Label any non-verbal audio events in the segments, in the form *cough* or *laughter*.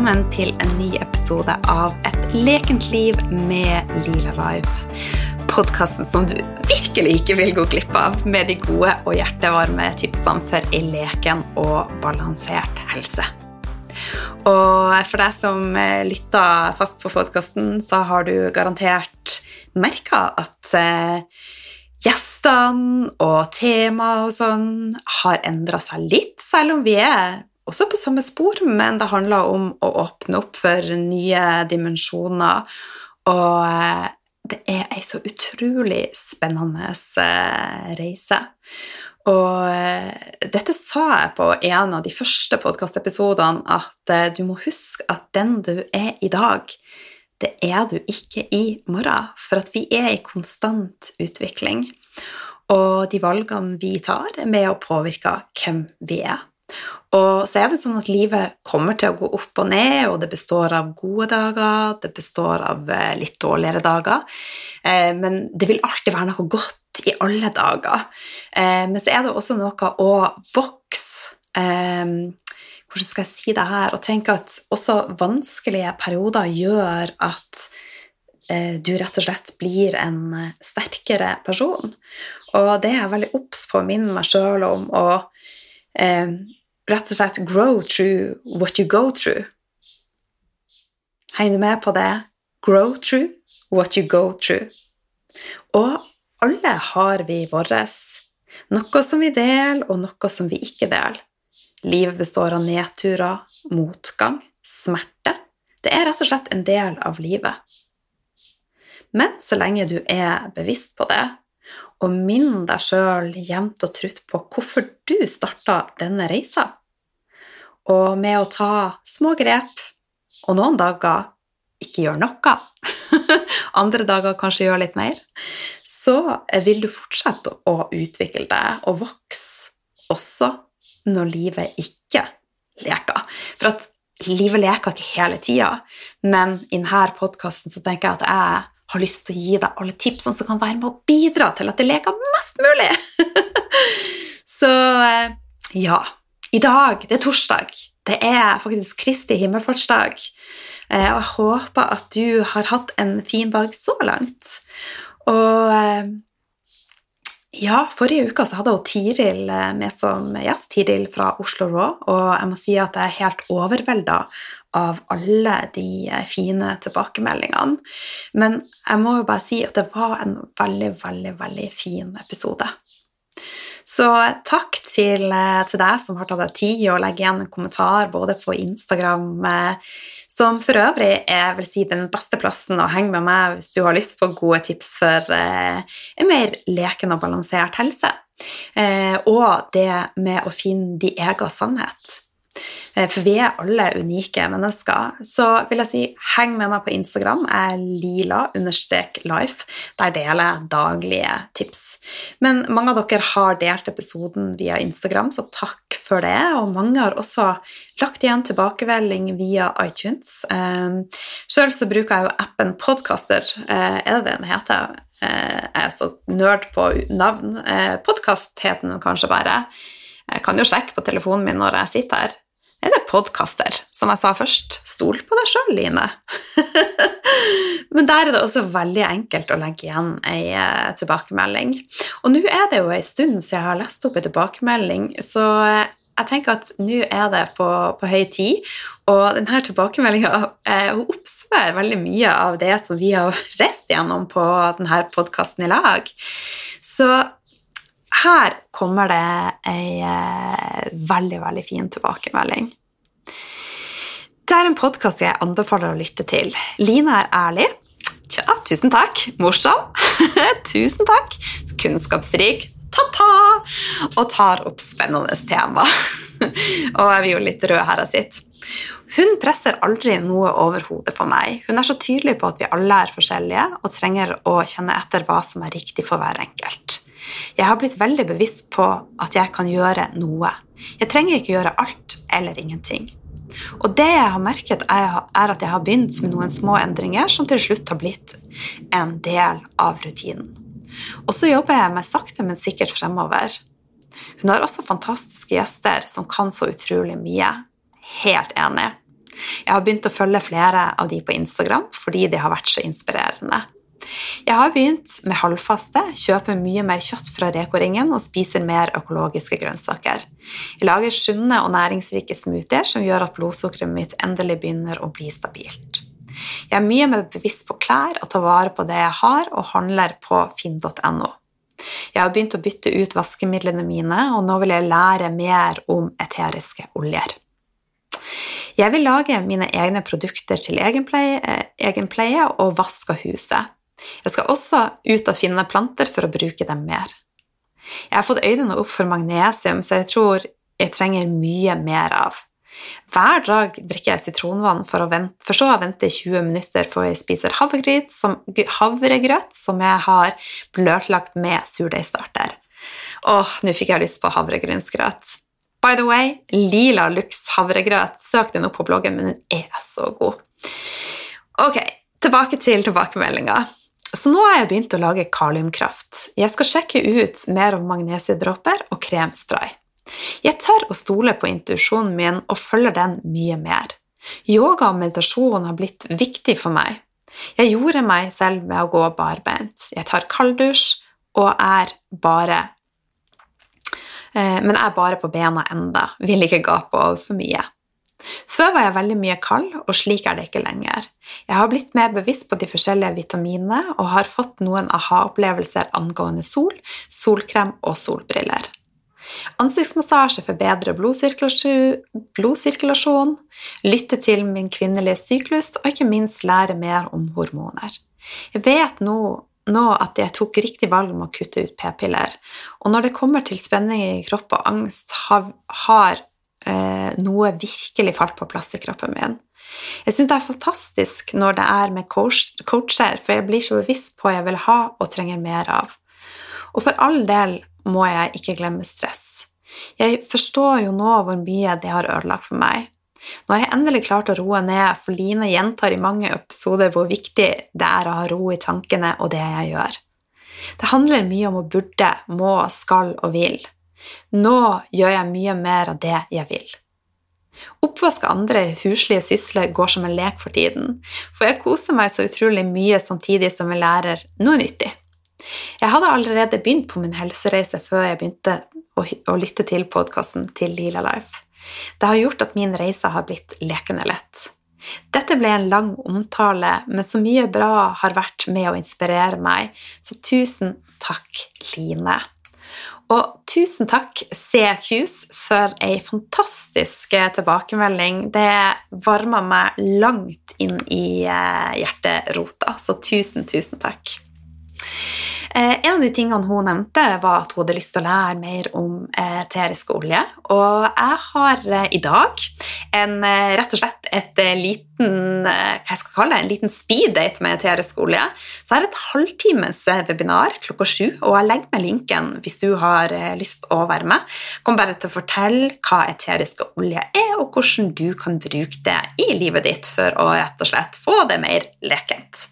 Välkommen till en ny episode av Ett lekent liv med Lila Life. Podkasten som du virkelig ikke vil gå glipp av, med de gode och hjertevarme tipsene för ei leken och balanserad helse. Och för deg som eh, lytter fast på podkasten, så har du garanterat merka att eh, gjestene og och sånt sånn har ändrat sig lite, selv om vi är også på samme spor, men det handler om å åpne opp for nye dimensjoner. Og eh, det er ei så utrolig spennende eh, reise. Og eh, dette sa jeg på en av de første podkastepisodene, at du må huske at den du er i dag, det er du ikke i morgen. For at vi er i konstant utvikling. Og de valgene vi tar, er med å påvirke hvem vi er. Og så er det sånn at livet kommer til å gå opp og ned, og det består av gode dager, det består av eh, litt dårligere dager. Eh, men det vil alltid være noe godt i alle dager. Eh, men så er det også noe å vokse Hvordan skal jeg si det her? Og tenke at også vanskelige perioder gjør at du rett og slett blir en sterkere person. Og det er jeg veldig obs på å minne meg sjøl om. og rett og slett grow through what you go through. Henger du med på det? Grow through what you go through. Og alle har vi vårt. Noe som vi deler, og noe som vi ikke deler. Livet består av nedturer, motgang, smerte. Det er rett og slett en del av livet. Men så lenge du er bevisst på det, og minn deg sjøl jevnt og trutt på hvorfor du starta denne reisa, og med å ta små grep, og noen dager ikke gjør noe, *laughs* andre dager kanskje gjør litt mer, så vil du fortsette å utvikle deg og vokse også når livet ikke leker. For at livet leker ikke hele tida, men i denne podkasten så tenker jeg at jeg har lyst til å gi deg alle tipsene som kan være med å bidra til at det leker mest mulig. *laughs* så eh, ja, i dag, det er torsdag. Det er faktisk Kristi himmelfartsdag. Eh, jeg håper at du har hatt en fin dag så langt. Og eh, ja, forrige uke så hadde jeg Tiril eh, med som gjest, Tiril fra Oslo Raw, og jeg må si at jeg er helt overvelda av alle de fine tilbakemeldingene. Men jeg må jo bare si at det var en veldig, veldig, veldig fin episode. Så takk til, eh, til, deg som har tatt deg tid å legge igjen en kommentar både på Instagram, eh, som for øvrig er vil si, den beste plassen å henge med meg hvis du har lyst på gode tips for eh, en mer leken og balansert helse. Eh, og det med å finne din egen sannhet. Eh, for vi er alle unike mennesker. Så vil jeg si, heng med meg på Instagram. Jeg er lila-life. Der deler jeg daglige tips. Men mange av dere har delt episoden via Instagram, så takk for det. Og mange har også lagt igjen tilbakemelding via iTunes. Ehm, Sjøl så bruker jeg jo appen Podcaster. Eh, er det det den heter? Eh, jeg er så nerd på navn. Podkast heter den kanskje bare. Jeg kan jo sjekke på telefonen min når jeg sitter her er det podkaster. Som jeg sa først, stol på deg sjøl, Line. *laughs* Men der er det også veldig enkelt å legge igjen ei eh, tilbakemelding. Og nå er det jo ei stund siden jeg har lest opp ei tilbakemelding, så eh, jeg tenker at nå er det på, på, høy tid. Og denne tilbakemeldinga eh, oppsummerer veldig mye av det som vi har *laughs* reist gjennom på denne podkasten i lag. Så her kommer det ei eh, veldig, veldig fin tilbakemelding. Det er en podkast jeg anbefaler å lytte til. Line er ærlig. Tja, tusen takk. Morsom. *laughs* tusen takk. Kunnskapsrik. Ta-ta! Og tar opp spennende tema. og jeg blir jo litt rød her av sitt. Hun presser aldri noe over hodet på meg. Hun er så tydelig på at vi alle er forskjellige og trenger å kjenne etter hva som er riktig for hver enkelt. Jeg har blitt veldig bevisst på at jeg kan gjøre noe. Jeg trenger ikke gjøre alt eller ingenting. Og det jeg har merket, er at jeg har begynt med noen små endringer som til slutt har blitt en del av rutinen. Og så jobber jeg meg sakte, men sikkert fremover. Hun har også fantastiske gjester som kan så utrolig mye. helt enig. Jeg har begynt å følge flere av de på Instagram fordi de har vært så inspirerende. Jeg har begynt med halvfaste, kjøper mye mer kjøtt fra Reko-ringen og spiser mer økologiske grønnsaker. Jeg lager sunne og næringsrike smoothier som gjør at blodsukkeret mitt endelig begynner å bli stabilt. Jeg er mye mer bevisst på klær og tar vare på det jeg har, og handler på finn.no. Jeg har begynt å bytte ut vaskemidlene mine, og nå vil jeg lære mer om eteriske oljer. Jeg vil lage mine egne produkter til egenpleie, egenpleie eh, og vaske huset. Jeg skal også ut og finne planter for å bruke dem mer. Jeg har fått øynene opp for magnesium, så jeg tror jeg trenger mye mer av. Hver dag drikker jeg sitronvann for, vente, for så å vente 20 minutter før jeg spiser havregrøt som, havregrøt som jeg har bløtlagt med surdeigstarter. Åh, nå fikk jeg lyst på havregrynsgrøt. By the way, Lila Lux havregrøt, søk den opp på bloggen, men den er så god. Ok, tilbake til tilbakemeldinga. Så nå har jeg begynt å lage kaliumkraft. Jeg skal sjekke ut mer om magnesiedråper og kremspray. Jeg tør å stole på intuisjonen min og følger den mye mer. Yoga og meditasjon har blitt viktig for meg. Jeg gjorde meg selv med å gå barbeint. Jeg tar kalddusj og er bare eh, Men er bare på bena enda. Vil ikke gape over for mye. Før var jeg veldig mye kald, og slik er det ikke lenger. Jeg har blitt mer bevisst på de forskjellige vitaminene og har fått noen aha-opplevelser angående sol, solkrem og solbriller. Ansiktsmassasje forbedrer blodsirkulasjon, lytte til min kvinnelige syklus og ikke minst lære mer om hormoner. Jeg vet nå, nå at jeg tok riktig valg om å kutte ut p-piller, og når det kommer til spenning i kropp og angst, har, har eh, noe virkelig falt på plass i kroppen min. Jeg syns det er fantastisk når det er med coach, coacher, for jeg blir så bevisst på hva jeg vil ha og trenger mer av. Og for all del må jeg ikke glemme stress. Jeg forstår jo nå hvor mye det har ødelagt for meg. Nå har jeg endelig klart å roe ned, for Line gjentar i mange episoder hvor viktig det er å ha ro i tankene og det jeg gjør. Det handler mye om å burde, må, skal og vil. Nå gjør jeg mye mer av det jeg vil. Oppvask av andre huslige sysler går som en lek for tiden, for jeg koser meg så utrolig mye samtidig som jeg lærer noe nyttig. Jeg hadde allerede begynt på min helsereise før jeg begynte å, å lytte til podkasten til Lila Life. Det har gjort at min reise har blitt lekende lett. Dette ble en lang omtale, men så mye bra har vært med å inspirere meg, så tusen takk, Line. Og tusen takk, CQs, for ei fantastisk eh, tilbakemelding. Det varmer meg langt inn i eh, hjerterota, så tusen, tusen takk. Eh, en av de tingene hun nevnte, var at hun hadde lyst til å lære mer om eh, eterisk olje. Og jeg har eh, i dag en, eh, rett og slett et eh, liten eh, hva jeg skal kalle det, en liten speeddate med eterisk olje. Så jeg har et halvtimes webinar klokka sju, og jeg legger med linken hvis du har lyst å være med. Jeg kommer bare til å fortelle hva eterisk olje er, og hvordan du kan bruke det i livet ditt for å rett og slett få det mer lekent.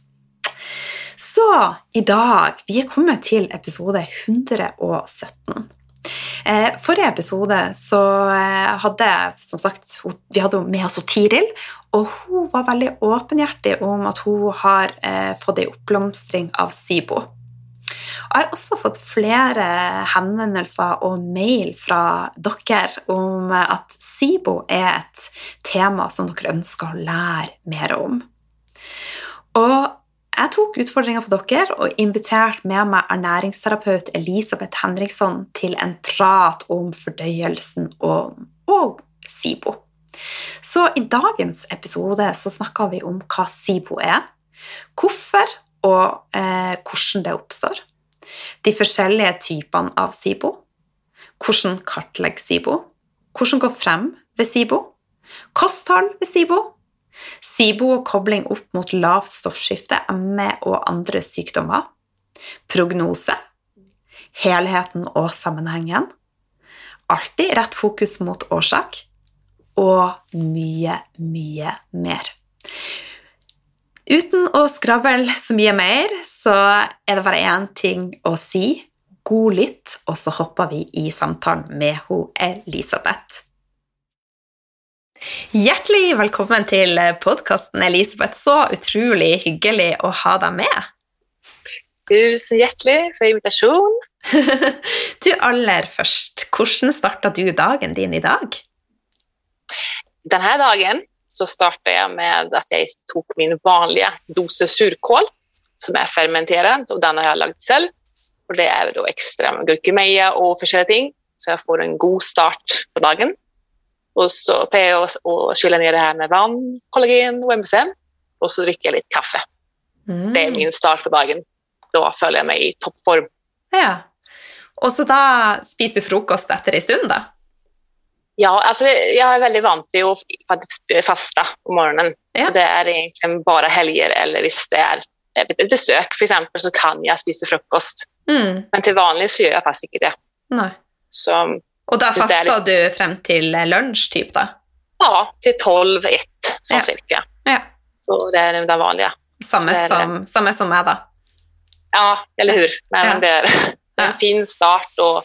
Så i dag Vi er kommet til episode 117. Eh, forrige episode så eh, hadde som sagt, vi hadde med oss Tiril, og hun var veldig åpenhjertig om at hun har eh, fått ei oppblomstring av SIBO. Jeg har også fått flere henvendelser og mail fra dere om at SIBO er et tema som dere ønsker å lære mer om. Og jeg tok utfordringa for dere og inviterte med meg ernæringsterapeut Elisabeth Henriksson til en prat om fordøyelsen og, og SIBO. Så i dagens episode så snakker vi om hva SIBO er, hvorfor og eh, hvordan det oppstår, de forskjellige typene av SIBO, hvordan kartlegge SIBO, hvordan gå frem ved SIBO, kosthold ved SIBO, SIBO og kobling opp mot lavt stoffskifte, ME og andre sykdommer. Prognose. Helheten og sammenhengen. Alltid rett fokus mot årsak. Og mye, mye mer. Uten å skravle så mye mer, så er det bare én ting å si. God lytt, og så hopper vi i samtalen med Elisabeth. Hjertelig velkommen til podkasten, Elisabeth. Så utrolig hyggelig å ha deg med. Tusen hjertelig for invitasjon. *laughs* du, aller først, hvordan starta du dagen din i dag? Denne dagen så starta jeg med at jeg tok min vanlige dose surkål, som er fermentert, og den har jeg lagd selv. Og det er da ekstra gurkemeie og forskjellige ting, så jeg får en god start på dagen. Og så jeg å, å skylle ned det her med vann, kollagen og MSM, og så drikker jeg litt kaffe. Mm. Det er min start på dagen. Da føler jeg meg i toppform. Ja. Og så da spiser du frokost etter en stund, da? Ja, altså jeg er veldig vant til å faste om morgenen. Ja. Så det er egentlig bare helger eller hvis det er et besøk, f.eks., så kan jeg spise frokost. Mm. Men til vanlig så gjør jeg faktisk ikke det. Nei. Så, og da fasta litt... du frem til lunsj, typ, da? Ja, til tolv-ett, sånn ja. cirka. Ja. Så det er det vanlige. Samme, det som, samme som meg, da. Ja, eller hur. Nei, ja. det, er, det en fin start, og,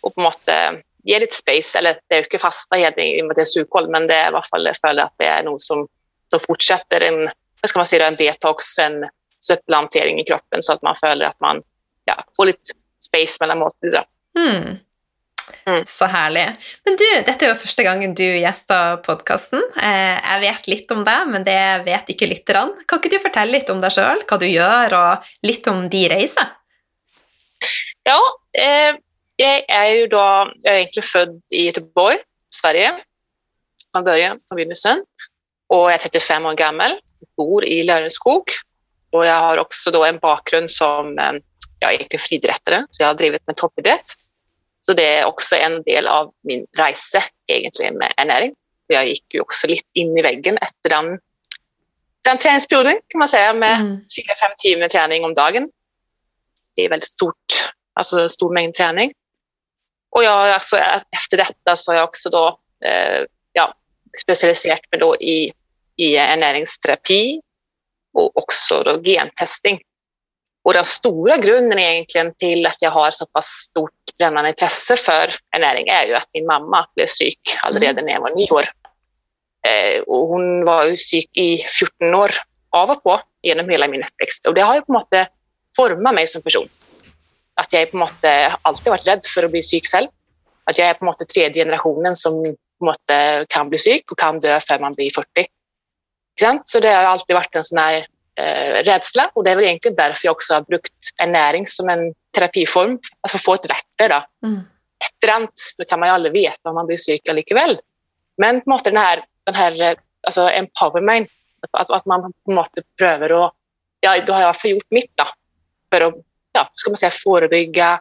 og på en måte gi litt space. Eller det er jo ikke fastahedning i og med det er surkål, men det er i hvert fall, jeg føler at det er noe som, som fortsetter en, hva skal man si, en detox, en søppelhåndtering i kroppen, så at man føler at man ja, får litt space mellom måltider. Mm. Mm. Så herlig. Men du, dette er jo første gangen du gjester podkasten. Eh, jeg vet litt om deg, men det vet ikke lytterne. Kan ikke du fortelle litt om deg sjøl, hva du gjør, og litt om de reiser? Ja, eh, jeg er jo da jeg er egentlig født i Göteborg, Sverige, fra början, fra begynnelsen. Og jeg er 35 år gammel, bor i Lørenskog. Og jeg har også da en bakgrunn som eh, ja, egentlig friidrettere, så jeg har drevet med toppidrett. Så det er også en del av min reise egentlig med ernæring. Jeg gikk jo også litt inn i veggen etter den, den treningsperioden, kan man si, med mm. fire-fem timer trening om dagen. Det er veldig stort, altså stor mengde trening. Och jag, alltså, efter detta så har jag också då, eh, ja, specialiserat mig då i, i ernäringsterapi och också då gentesting. Och den stora grunden egentligen till att jag har så pass stort brännande intresse för ernäring är ju att min mamma blev psyk redan mm. när jag var nio år. Eh, och hon var ju psyk i 14 år av och på genom hela min uppväxt. Och det har ju på något sätt format mig som person at jeg på en måte alltid vært redd for å bli syk selv. At jeg er på en måte tredje generasjonen som på en måte kan bli syk og kan dø før man blir 40. Så det har alltid vært en sånn her eh, redsel, og det er vel egentlig derfor jeg også har brukt ernæring som en terapiform. Altså for å få et verktøy. da. Mm. Annet, så kan man jo aldri vite om man blir syk allikevel. Men på en den her, den her altså empowerment, at, at man på en måte prøver å ja, Da har fall gjort mitt da, for å ja, ska man säga, förebygga.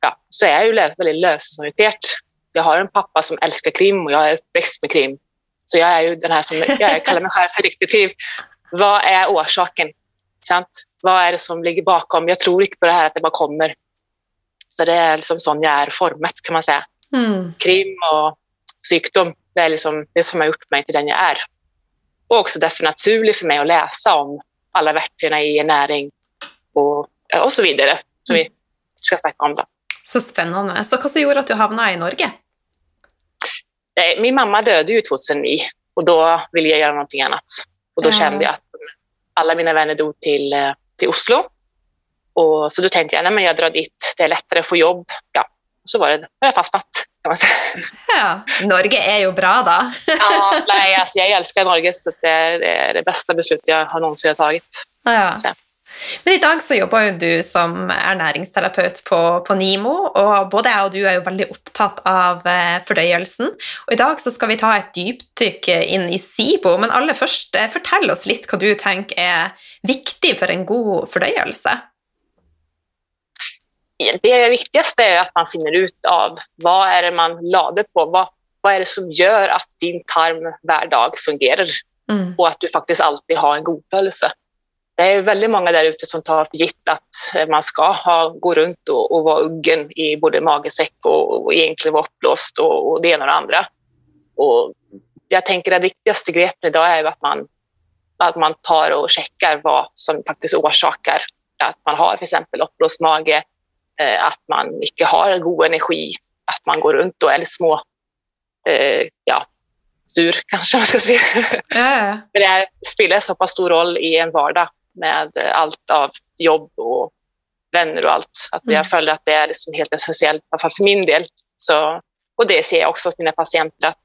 Ja, så är jag ju väldigt lösningsorienterad. Jag har en pappa som älskar krim och jag är uppväxt med krim. Så jag är ju den här som jag kallar mig själv för detektiv. Vad är orsaken? Sant? Vad är det som ligger bakom? Jag tror inte på det här att det bara kommer. Så det är liksom sån jag är formet kan man säga. Mm. Krim och sjukdom, det är liksom det som har gjort mig till den jag är. Och också därför naturligt för mig att läsa om alla verktygen i näring och og så videre, som vi skal snakke om. da. Så spennende. Så som gjorde at du havna i Norge? Min mamma jo i 2009 og da ville jeg gjøre noe annet. Og da kjente jeg at alle mine venner dro til, eh, til Oslo. Og, så da tenkte jeg at jeg drar dit, det er lettere å få jobb. Ja, så var det, har jeg fastnet. kan man si. Ja, Norge er jo bra, da. ja, nei, altså, Jeg elsker Norge, så det, er det beste besluttet jeg har noensinne tatt. Ja. Men i dag så jobber jo du som ernæringsterapeut på, på, NIMO, og både jeg og du er jo veldig opptatt av eh, fordøyelsen. Og i dag så skal vi ta et dypdykk inn i SIBO, men aller først, eh, fortell oss litt hva du tenker er viktig for en god fordøyelse. Det viktigste er at man finner ut av hva er det man lader på. Hva, hva er det som gjør at din tarm hver dag fungerer, mm. og at du faktisk alltid har en god følelse det är väldigt många där ute som tar för gitt att man ska ha, gå runt och, och vara uggen i både magesäck och, och egentligen vara uppblåst och, och det ena och det andra. Och jag tänker att det viktigaste greppet idag är att man, att man tar och checkar vad som faktiskt orsakar att man har till exempel uppblåst mage, eh, att man inte har god energi, att man går runt och är lite små, eh, ja, sur kanske man ska säga. Ja, *laughs* Men det här spelar så pass stor roll i en vardag med allt av jobb och vänner och allt. Att Mm. jag följer att det är liksom helt essentiellt, i alla fall för min del. Så, och det ser jag också hos mina patienter att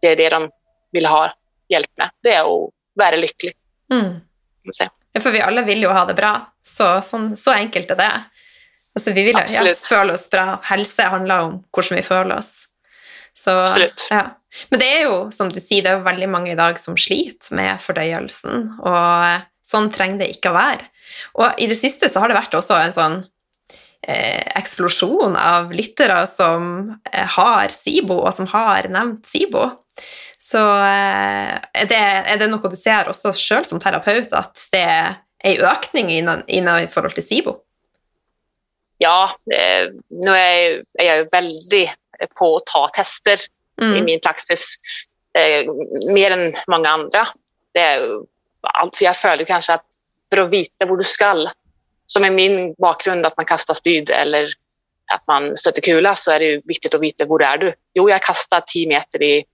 det är det de vill ha hjälp med. Det är att vara lycklig. mm. Ja, for vi alle vil jo ha det bra. Så, sånn, så enkelt er det. Altså, vi vil jo ja, oss bra. Helse handler om hvordan vi føler oss. Så, Absolutt. Ja. Men det er jo, som du sier, det er jo veldig mange i dag som sliter med fordøyelsen, og sånn trenger det ikke å være. Og i det siste så har det vært også en sånn eh, eksplosjon av lyttere som eh, har SIBO, og som har nevnt SIBO. Så eh, er, det, er det noe du ser også sjøl som terapeut, at det er en økning innen, innen i forhold til SIBO? Ja, eh, nu är jag, ju- är jag ju väldigt på att ta tester i Mm. min praxis. Eh, mer än många andra. Det är ju allt, för jag följer kanske att för att veta var du skall, som är min bakgrund att man kastar spyd eller att man stöter kula, så är det viktigt att veta var är du. Jo, jag kastar 10 meter i,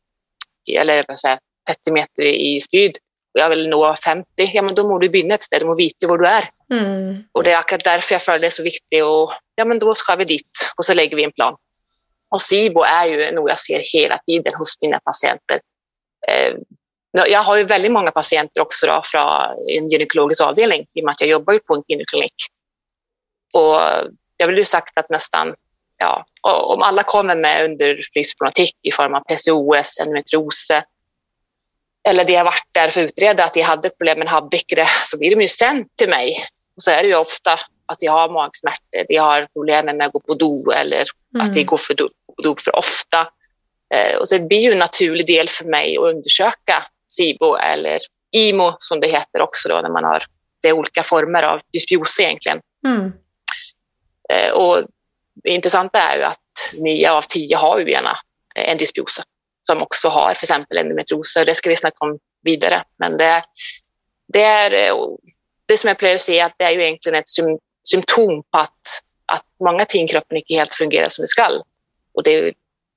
eller vad säger, jag, 30 meter i spyd och jag vill nå 50. Ja, men då må du börja ett ställe, du må veta var du är. Mm. Och det är akkurat därför jag följer det så viktigt. Och, ja, men då ska vi dit och så lägger vi en plan. Och SIBO är ju något jag ser hela tiden hos mina patienter. Jag har ju väldigt många patienter också då från en gynekologisk avdelning i och med att jag jobbar på en gyneklinik. Och jag vill ju sagt att nästan, ja, om alla kommer med underlivsproblematik i form av PCOS, endometriose, eller det har varit där för att utreda att jag hade ett problem men hade inte det, så blir de ju sänd till mig. Och så är det ju ofta att de har magsmärtor, de har problem med att gå på do eller att de Mm. går för do, do för ofta. Eh, och så det blir ju en naturlig del för mig att undersöka SIBO eller IMO som det heter också då när man har det olika former av dysbios egentligen. Mm. Eh, och det intressanta är ju att nio av tio har ju gärna en dysbios som också har för exempel endometrios. Det ska vi snacka om vidare. Men det, det är eh, det som jag plöjer se att det är ju egentligen ett sym, symptom på att, att många ting i kroppen inte helt fungerar som det ska. Och det är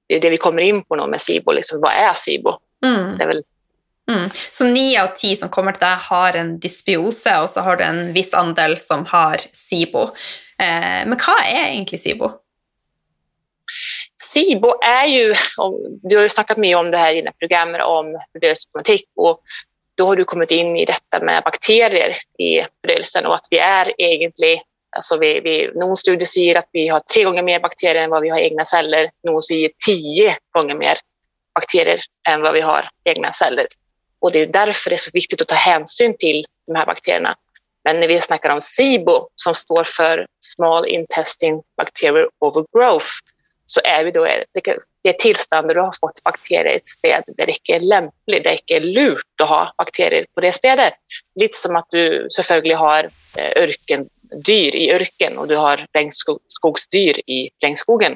det, är det vi kommer in på nu med SIBO. Liksom, vad är SIBO? Mm. Det är väl, Mm. Så ni av ti som kommer til deg, har en dysbiose, og så har du en viss andel som har SIBO. Eh, men hva er egentlig SIBO? SIBO är ju, du har ju snackat mycket om det här i dina program om fördöjelseproblematik och då har du kommit in i detta med bakterier i fördöjelsen och att vi är egentligen, alltså vi, vi, någon studie säger att vi har tre gånger mer bakterier än vad vi har egna celler, någon säger tio gånger mer bakterier än vad vi har egna celler. Och det är därför det är så viktigt att ta hänsyn till de här bakterierna. Men när vi snackar om SIBO som står för Small Intestine Bacterial Overgrowth så är vi då det är tillstånd där du har fått bakterier i ett städ där det inte är lämpligt, där det inte är lurt att ha bakterier på det stället. Lite som att du selvfølgelig har eh, örkendyr i örken och du har regnskogsdyr i regnskogen.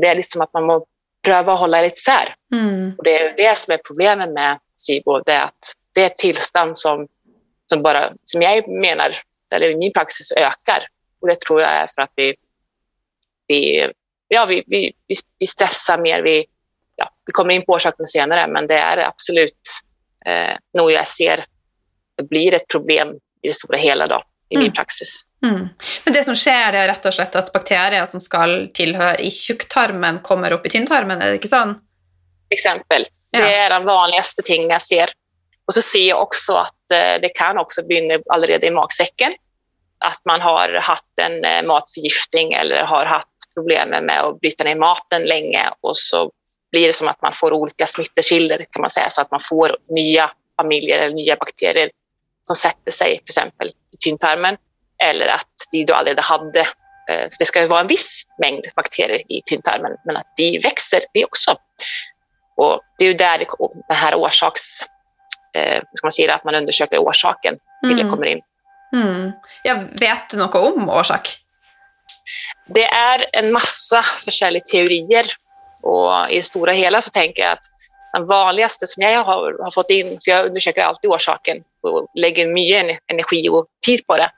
Det är liksom att man må pröva att hålla lite sär. Mm. Och det är det som är problemet med SIBO, det är att det är ett tillstånd som, som, bara, som jag menar, eller i min praxis ökar. Och det tror jag är för att vi, vi, ja, vi, vi, vi, stressar mer. Vi, ja, vi kommer in på orsaken senare, men det är absolut eh, något jag ser blir ett problem i det stora hela då, i min Mm. praxis. Mm. Men det som skjer, det er rett og slett at bakterier som skal tilhøre i tjukktarmen, kommer opp i tynntarmen, er det ikke sånn? exempel. Ja. Det är den vanligaste ting jag ser. Och så ser jag också att eh, det kan också börja allerede i magsäcken. Att man har haft en eh, matförgiftning eller har haft problem med att bryta ner maten länge och så blir det som att man får olika smittekilder kan man säga så att man får nya familjer eller nya bakterier som sätter sig till exempel i tynntarmen eller att de då aldrig hade eh, det ska ju vara en viss mängd bakterier i tynntarmen men att de växer det också. Och det är ju där det, den här orsaks... Eh, ska man säga, att man undersöker orsaken till det Mm. kommer in. Mm. Ja, vet du noe om årsak? Det är en massa olika teorier och i det stora hela så tänker jag att den vanligaste som jag har, har fått in, för jag undersöker alltid orsaken och lägger mycket en- energi och tid på det,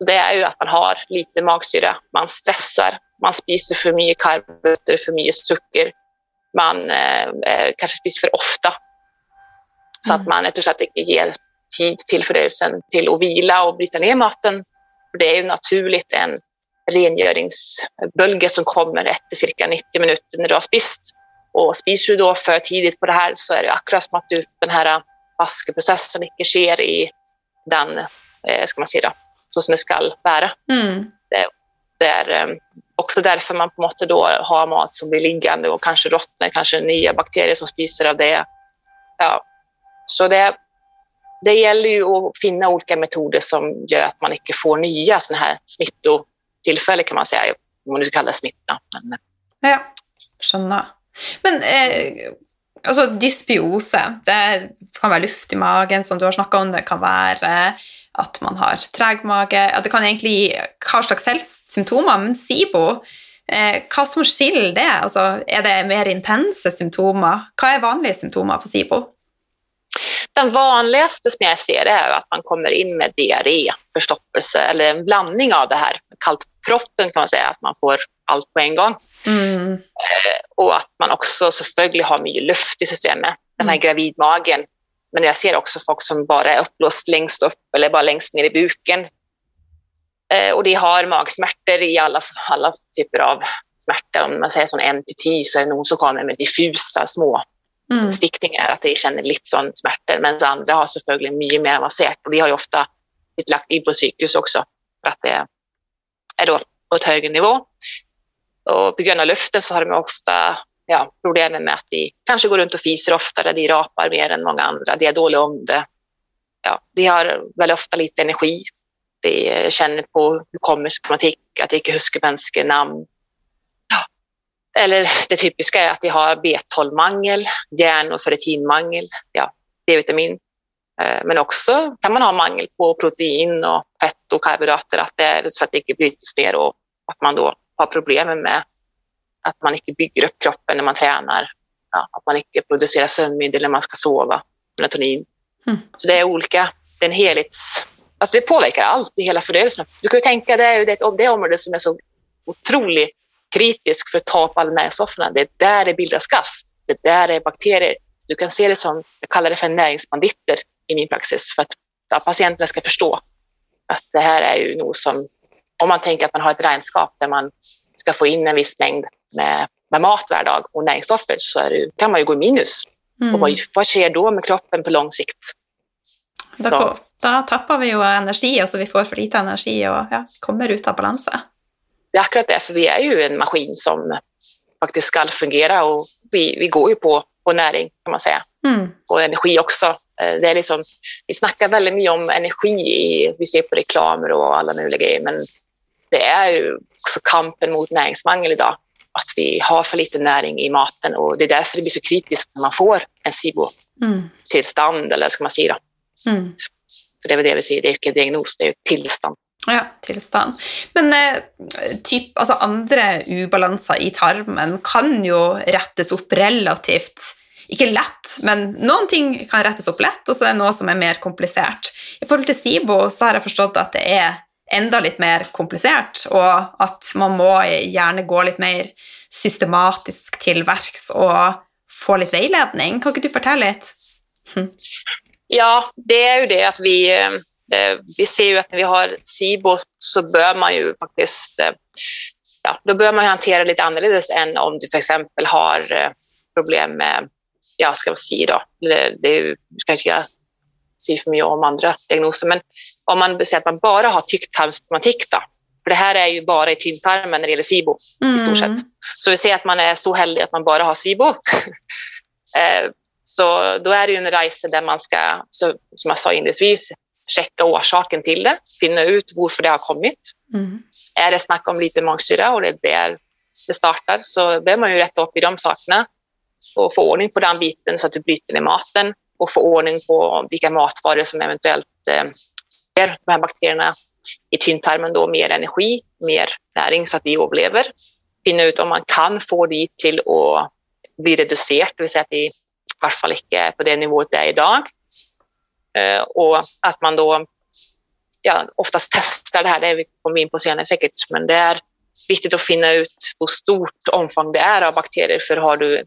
så det är ju att man har lite magsyra, man stressar, man spiser för mycket karbohydrater, för mycket socker, man eh, eh, kanske spiser för ofta Så att man og slett ikke gir tid till fordøyelsen till att vila och bryta ner maten. Det är ju naturligt en rengöringsbölge som kommer efter cirka 90 minuter när du har spist. Och spiser du då för tidigt på det här så är det akkurat som att du, den här vaskeprocessen inte sker i den, eh, ska man säga, så som det ska vara. Mm. Det, det är eh, också därför man på måte då har mat som blir liggande och kanske råtnar, kanske nya bakterier som spiser av det. Ja. Så det, det gäller ju att finna olika metoder som gör att man inte får nya sådana här smittotillfällen kan man säga, om man nu ska kalla det smitta. Men, eh. Ja, skönna. Men eh, alltså dysbiose, det kan vara luft i magen, som du har snackat om. Det kan være at man har treg mage. Ja, det kan egentlig gi hva slags helst symptomer. Men SIBO, eh, hva som skiller det? Altså, er det mer intense symptomer? Hva er vanlige symptomer på SIBO? Den vanligaste som jag ser är att man kommer in med diarré, förstoppelse eller en blandning av det här. Kallt proppen kan man säga, att man får allt på en gång. Mm. Och att man också selvfølgelig har mycket luft i systemet, den här Mm. gravidmagen. Men jag ser också folk som bara är uppblåst längst upp eller bara längst ner i buken. Eh, Och de har magsmärtor i alla, alla typer av smärta. Om man säger sån 1 till 10 så är det någon som kommer med diffusa små Mm. stickningar, att de känner lite sån smärtor. Men andra har selvfølgelig mycket mer avancerat och de har ju ofta blivit lagt in på sjukhus också för att det är då på ett högre nivå. Och på grund av luften så har de ofta ja, problemen med att de kanske går runt och fiser oftare, de rapar mer än många andra, de är dåliga om det. Ja, de har väldigt ofta lite energi. De känner på hur kommer symptomatik, att de inte husker mänskliga namn. Ja. Eller det typiska är att de har B12-mangel, järn och ferritinmangel, ja, D-vitamin. Eh, men också kan man ha mangel på protein och fett och karbohydrater, att det är så att det inte bryts ner och att man då har problem med att man inte bygger upp kroppen när man tränar. Ja, att man inte producerar sömnmedel när man ska sova, melatonin. Mm. Så det är olika, det är en helhets... Alltså det påverkar allt i hela fördöjelsen. Du kan ju tänka, det är det område som är så otroligt kritiskt för att ta upp alla näringsstofferna. Det är där det bildas gas. Det är där det är bakterier. Du kan se det som, jag kallar det för näringsbanditter i min praxis, för att patienterna ska förstå att det här är ju nog som, om man tänker att man har ett regnskap där man ska få in en viss mängd med, med mat varje dag och näringsstoffer så det, kan man ju gå i minus. Mm. Och vad, vad sker då med kroppen på lång sikt? Da, ko- da tapper vi jo energi, altså vi får for lite energi og ja, kommer ut av balanse. Det är akkurat det, för vi är ju en maskin som faktiskt ska fungera och vi, vi går ju på, på näring kan man säga. Mm. och energi också. Eh, Det är liksom, vi snackar väldigt mycket om energi, i, vi ser på reklamer och alla möjliga grejer, men det är ju också kampen mot näringsmangel idag. Att vi har för lite näring i maten och det är därför det blir så kritiskt när man får en SIBO-tillstånd, Mm. eller ska man säga. Då. Mm. För det är väl det vi säger, det är ju inte en diagnos, det är ju ett tillstånd. Ja, tilstand. Men eh, typ, altså andre ubalanser i tarmen kan jo rettes opp relativt Ikke lett, men noen ting kan rettes opp lett, og så er det noe som er mer komplisert. I forhold til SIBO så har jeg forstått at det er enda litt mer komplisert, og at man må gjerne gå litt mer systematisk til verks og få litt veiledning. Kan ikke du fortelle litt? Hm. Ja, det är ju det att vi, eh, vi ser ju att när vi har SIBO så bör man ju faktiskt, eh, ja, då bör man hantera lite annorledes än om du för exempel har eh, problem med, ja, ska man säga då, det, det är ju, ska inte jag säga för mycket om andra diagnoser, men om man säger att man bara har tycktarmsproblematik då, för det här är ju bara i tyngdtarmen när det gäller SIBO i stort sett. Så vi ser att man är så heldig att man bara har SIBO. *laughs* Eh, så då är det ju en resa där man ska, som jag sa inledningsvis, checka orsaken till det, finna ut varför det har kommit. Mm. Är det snack om lite magsyra och det är där det startar så behöver man ju rätta upp i de sakerna och få ordning på den biten så att du bryter ner maten och få ordning på vilka matvaror som eventuellt eh, ger de här bakterierna i tynntarmen då mer energi, mer näring så att de överlever. Finna ut om man kan få det till att bli reducerat, det vill säga att det i varje fall inte är på det nivået det är idag. Eh, och att man då ja, oftast testar det här, det vi kommer in på senare säkert, men det är viktigt att finna ut hur stort omfång det är av bakterier, för har du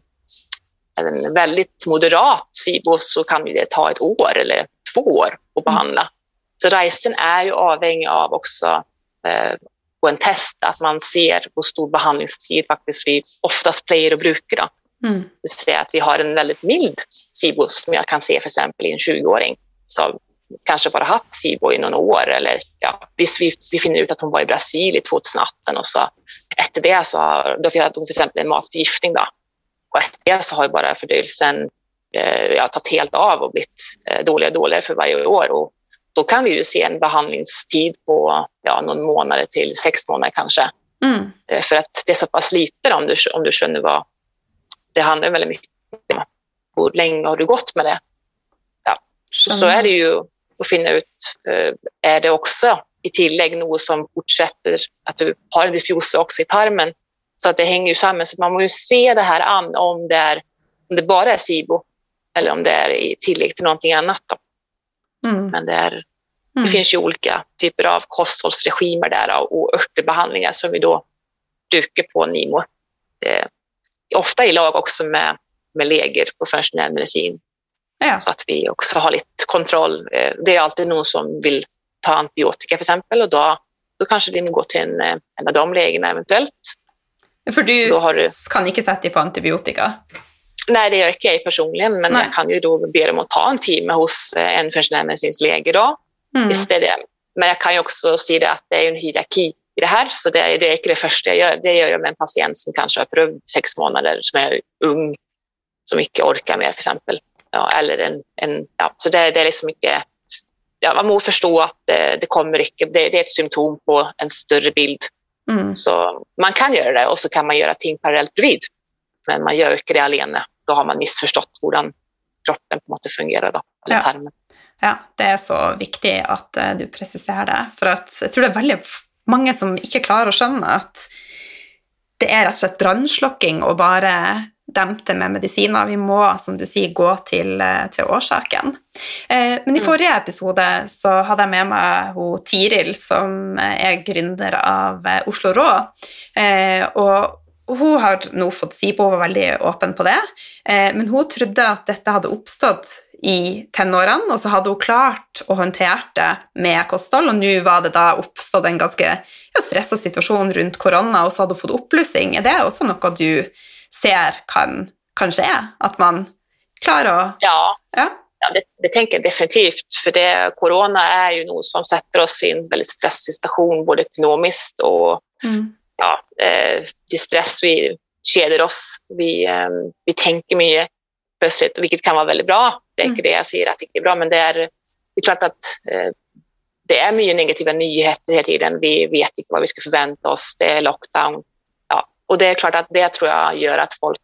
en väldigt moderat SIBO så kan det ta ett år eller två år att behandla. Så reisen är ju avhängig av också eh, på en test att man ser hur stor behandlingstid faktiskt vi oftast player och brukar. Då. Mm. Det vill säga att vi har en väldigt mild SIBO som jag kan se för exempel i en 20-åring som kanske bara haft SIBO i några år eller ja, visst vi, vi finner ut att hon var i Brasilien 2018 och så efter det så har, då fick hon till exempel en matförgiftning då. Och efter det så har ju bara fördöjelsen eh, ja, tagit helt av och blivit eh, dåligare och dåligare för varje år. Och då kan vi ju se en behandlingstid på ja, någon månad till sex månader kanske. Mm. Eh, för att det är så pass lite om du, om du känner vad... Det handlar väldigt mycket om hur länge har du gått med det. Ja. Så, så är det ju att finna ut, eh, är det också i tillägg något som fortsätter, att du har en dysbios också i tarmen. Så att det hänger ju samman. Så man måste se det här an om det, är, om det bara är SIBO eller om det är i tillägg till någonting annat. Då. Mm. Men det, är, det mm. finns ju olika typer av kosthållsregimer där och örtebehandlingar som vi då dukar på NIMO. Eh, ofta i lag också med, med läger på funktionell medicin. Ja. Så att vi också har lite kontroll. Eh, det är alltid någon som vill ta antibiotika för exempel och då, då kanske de går till en, eh, en av de lägena eventuellt. För du, du, kan inte sätta dig på antibiotika? Nej, det gör inte jag personligen, men Nej. jag kan ju då be dem att ta en timme hos eh, en veterinärmedicinsk läge då. Mm. Istället. Men jag kan ju också säga att det är en hierarki i det här, så det är, det är inte det första jag gör. Det gör jag med en patient som kanske har prövat sex månader, som är ung, som inte orkar mer för exempel. Ja, eller en, en, ja, så det, det är liksom inte... Ja, man måste förstå att det, det kommer inte, det, det, är ett symptom på en större bild. Mm. Så man kan göra det och så kan man göra ting parallellt bredvid. Men man gör inte det alene. Då har man missförstått hur kroppen på något fungerar. Då, eller ja. tarmen. Ja, det är så viktigt att uh, du preciserar det. För att jag tror det är väldigt många som inte klarar att skönja att det är rätt och slett brandslokking och bara dempe med mediciner. Vi må, som du sier, gå til, eh, til årsaken. Eh, men i mm. forrige episode så hadde jeg med meg hun Tiril, som er gründer av eh, Oslo Rå. Eh, og hun har nå fått si på, hun var veldig åpen på det, eh, men hun trodde at dette hadde oppstått i tenårene, og så hadde hun klart å håndtere det med kosthold, og nå var det da oppstått en ganske ja, stressa situasjon rundt korona, og så hadde hun fått oppblussing. Er det også noe du ser kan, kan skje? At man klarer å Ja. ja. ja det, det, tänker jag definitivt, för det, corona är ju något som sätter oss i en väldigt stressig situation, både ekonomiskt och mm. Ja, eh, det stress vi kedjar oss. Vi, eh, vi tänker mycket plötsligt, vilket kan vara väldigt bra. Det är inte det jag säger att det är bra, men det är, det är klart att eh, det är mycket negativa nyheter hela tiden. Vi vet inte vad vi ska förvänta oss. Det är lockdown. Och det är klart att det tror jag gör att folk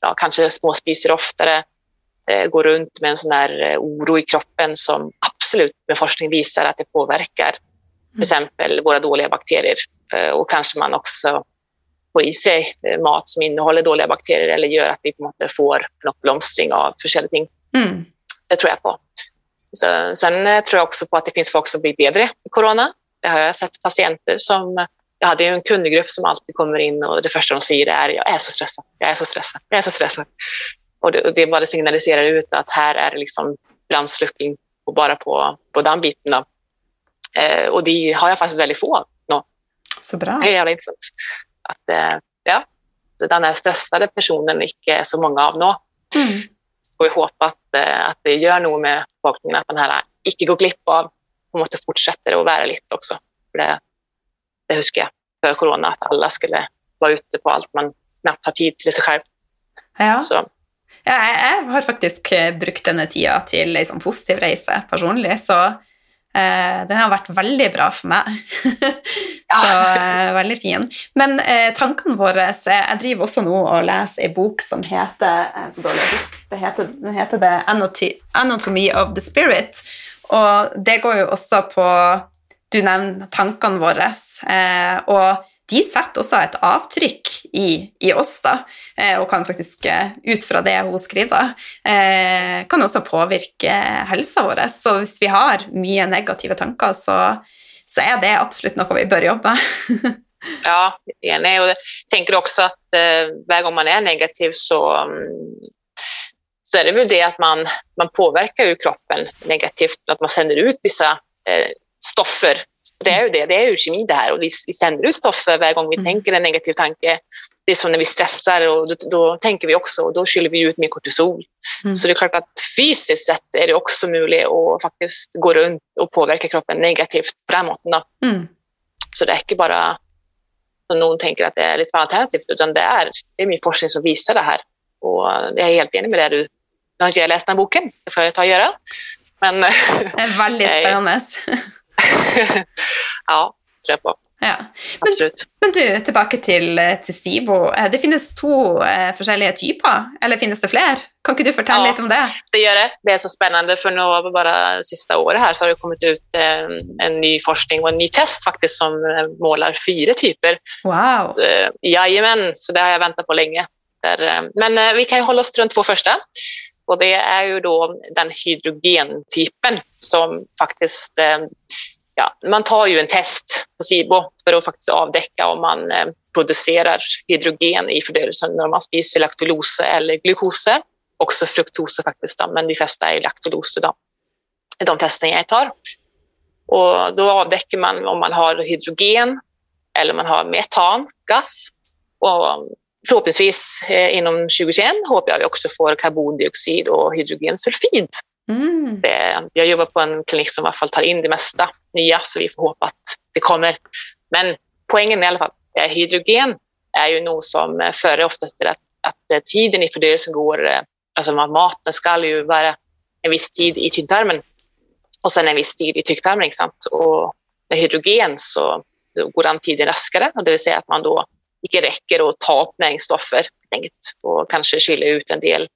ja, kanske småspiser oftare, eh, går runt med en sån här oro i kroppen som absolut med forskning visar att det påverkar till exempel våra dåliga bakterier. Eh, och kanske man också får i sig eh, mat som innehåller dåliga bakterier eller gör att vi på något får en uppblomstring av försäljning. Mm. Det tror jag på. Så, sen eh, tror jag också på att det finns folk som blir bättre i corona. Det har jag sett patienter som jag hade en kundgrupp som alltid kommer in och det första de säger är jag är så stressad, jag är så stressad, jag är så stressad. Och det, det bara signaliserar ut att här är det liksom brandsläckning bara på, på den biten. Eh, och det har jag faktiskt väldigt få av. No. Så bra. Det är jävla intressant. Att, eh, ja, så den här stressade personen är så många av nå. Mm. Och jag hoppas att, eh, att det gör nog med befolkningen att den här icke går glipp av och måste fortsätta att vara lite också. För det, det husker jag för corona, att alla skulle vara ute på allt man knappt har tid till sig själv. Ja. Så. Ja, jeg har faktisk brukt denne tida til ei sånn positiv reise personlig, så eh, den har vært veldig bra for meg. *laughs* så eh, veldig fin. Men eh, tankene våre Jeg driver også nå og leser ei bok som heter så dårlig husk, det heter, den heter The Anatomy of the Spirit, og det går jo også på du nevner tankene våre. Og de setter også et avtrykk i, i oss, da, eh, og kan faktisk, eh, ut fra det hun skriver, eh, kan også påvirke helsa vår. Så hvis vi har mye negative tanker, så, så er det absolutt noe vi bør jobbe med. *laughs* ja, enig. Og jeg tenker også at hver gang man er negativ, så mm, så är det väl det att man, man påverkar kroppen negativt, att man sänder ut vissa eh, stoffer. Det är ju det, det är ju kemi det här och vi, vi sänder ut stoffer varje gång vi mm. tänker en negativ tanke. Det är som när vi stressar och då, då tänker vi också och då skyller vi ut mer kortisol. Mm. Så det är klart att fysiskt sett är det också möjligt att faktiskt gå runt och påverka kroppen negativt måten. Mm. Så det är inte bara som någon tänker att det är lite alternativt utan det är, det är min forskning som visar det här. Och jag är helt enig med det du nu har inte jag läst den boken, det får jag ta och göra. Men, det är väldigt *laughs* spännande. *laughs* ja, tror jag på. Ja. Men, men, du, tillbaka till, till SIBO. Eh, det finns två eh, olika typer, eller finns det fler? Kan inte du berätta ja, lite om det? Det gör det. Det är så spännande, för nu bara sista året här så har det kommit ut en, eh, en ny forskning och en ny test faktiskt som målar fyra typer. Wow! Jajamän, så det har jag väntat på länge. Men vi kan ju hålla oss till de två första. Och det är ju då den hydrogentypen som faktiskt ja, man tar ju en test på SIBO för att faktiskt avdäcka om man eh, producerar hydrogen i fördöjelsen när man spiser laktulos eller glukos. Också fruktos faktiskt, men de flesta är laktulos då, de testerna jag tar. Och då avdäcker man om man har hydrogen eller om man har metangas. Och förhoppningsvis eh, inom 2021 hoppas jag vi också får karbondioxid och hydrogensulfid Mm. Det, jag jobbar på en klinik som i alla fall tar in det mesta nya, så vi får hoppas att det kommer. Men poängen är i alla fall att hydrogen är ju nog som eh, före oftast att, att eh, tiden i fördöjelsen går, alltså maten ska ju vara en viss tid i tynntarmen och sen en viss tid i tycktarmen. Och med hydrogen så går den tiden raskare, och det vill säga att man då inte räcker att ta upp näringsstoffer och kanske kyla ut en del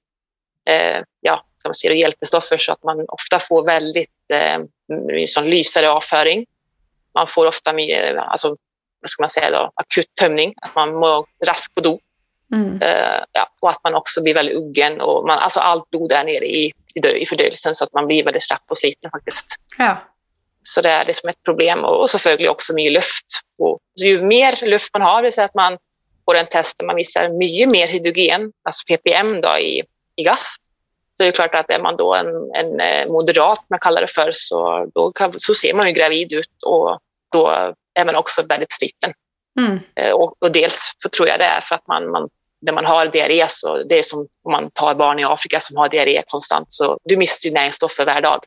eh, ja, ska man säga, hjälpestoffer så att man ofta får väldigt eh, lysare avföring. Man får ofta med, alltså, vad ska man säga då, akut tömning, att man mår raskt på do. Mm. Eh, ja, och att man också blir väldigt uggen och man, alltså allt blod är nere i, i, i fördöjelsen så att man blir väldigt slapp och sliten faktiskt. Ja. Så det är det som ett problem och, och så följer också mycket luft. Och, ju mer luft man har, det vill säga att man får en test där man visar mycket mer hydrogen, alltså ppm då, i, i gas, så det är klart att är man då en, en eh, moderat, man kallar det för, så, då kan, så ser man ju gravid ut och då är man också väldigt sliten. Mm. Eh, och, och, dels så tror jag det är för att man, man när man har diarré, så det är som om man tar barn i Afrika som har diarré konstant, så du mister näringsstoffer varje dag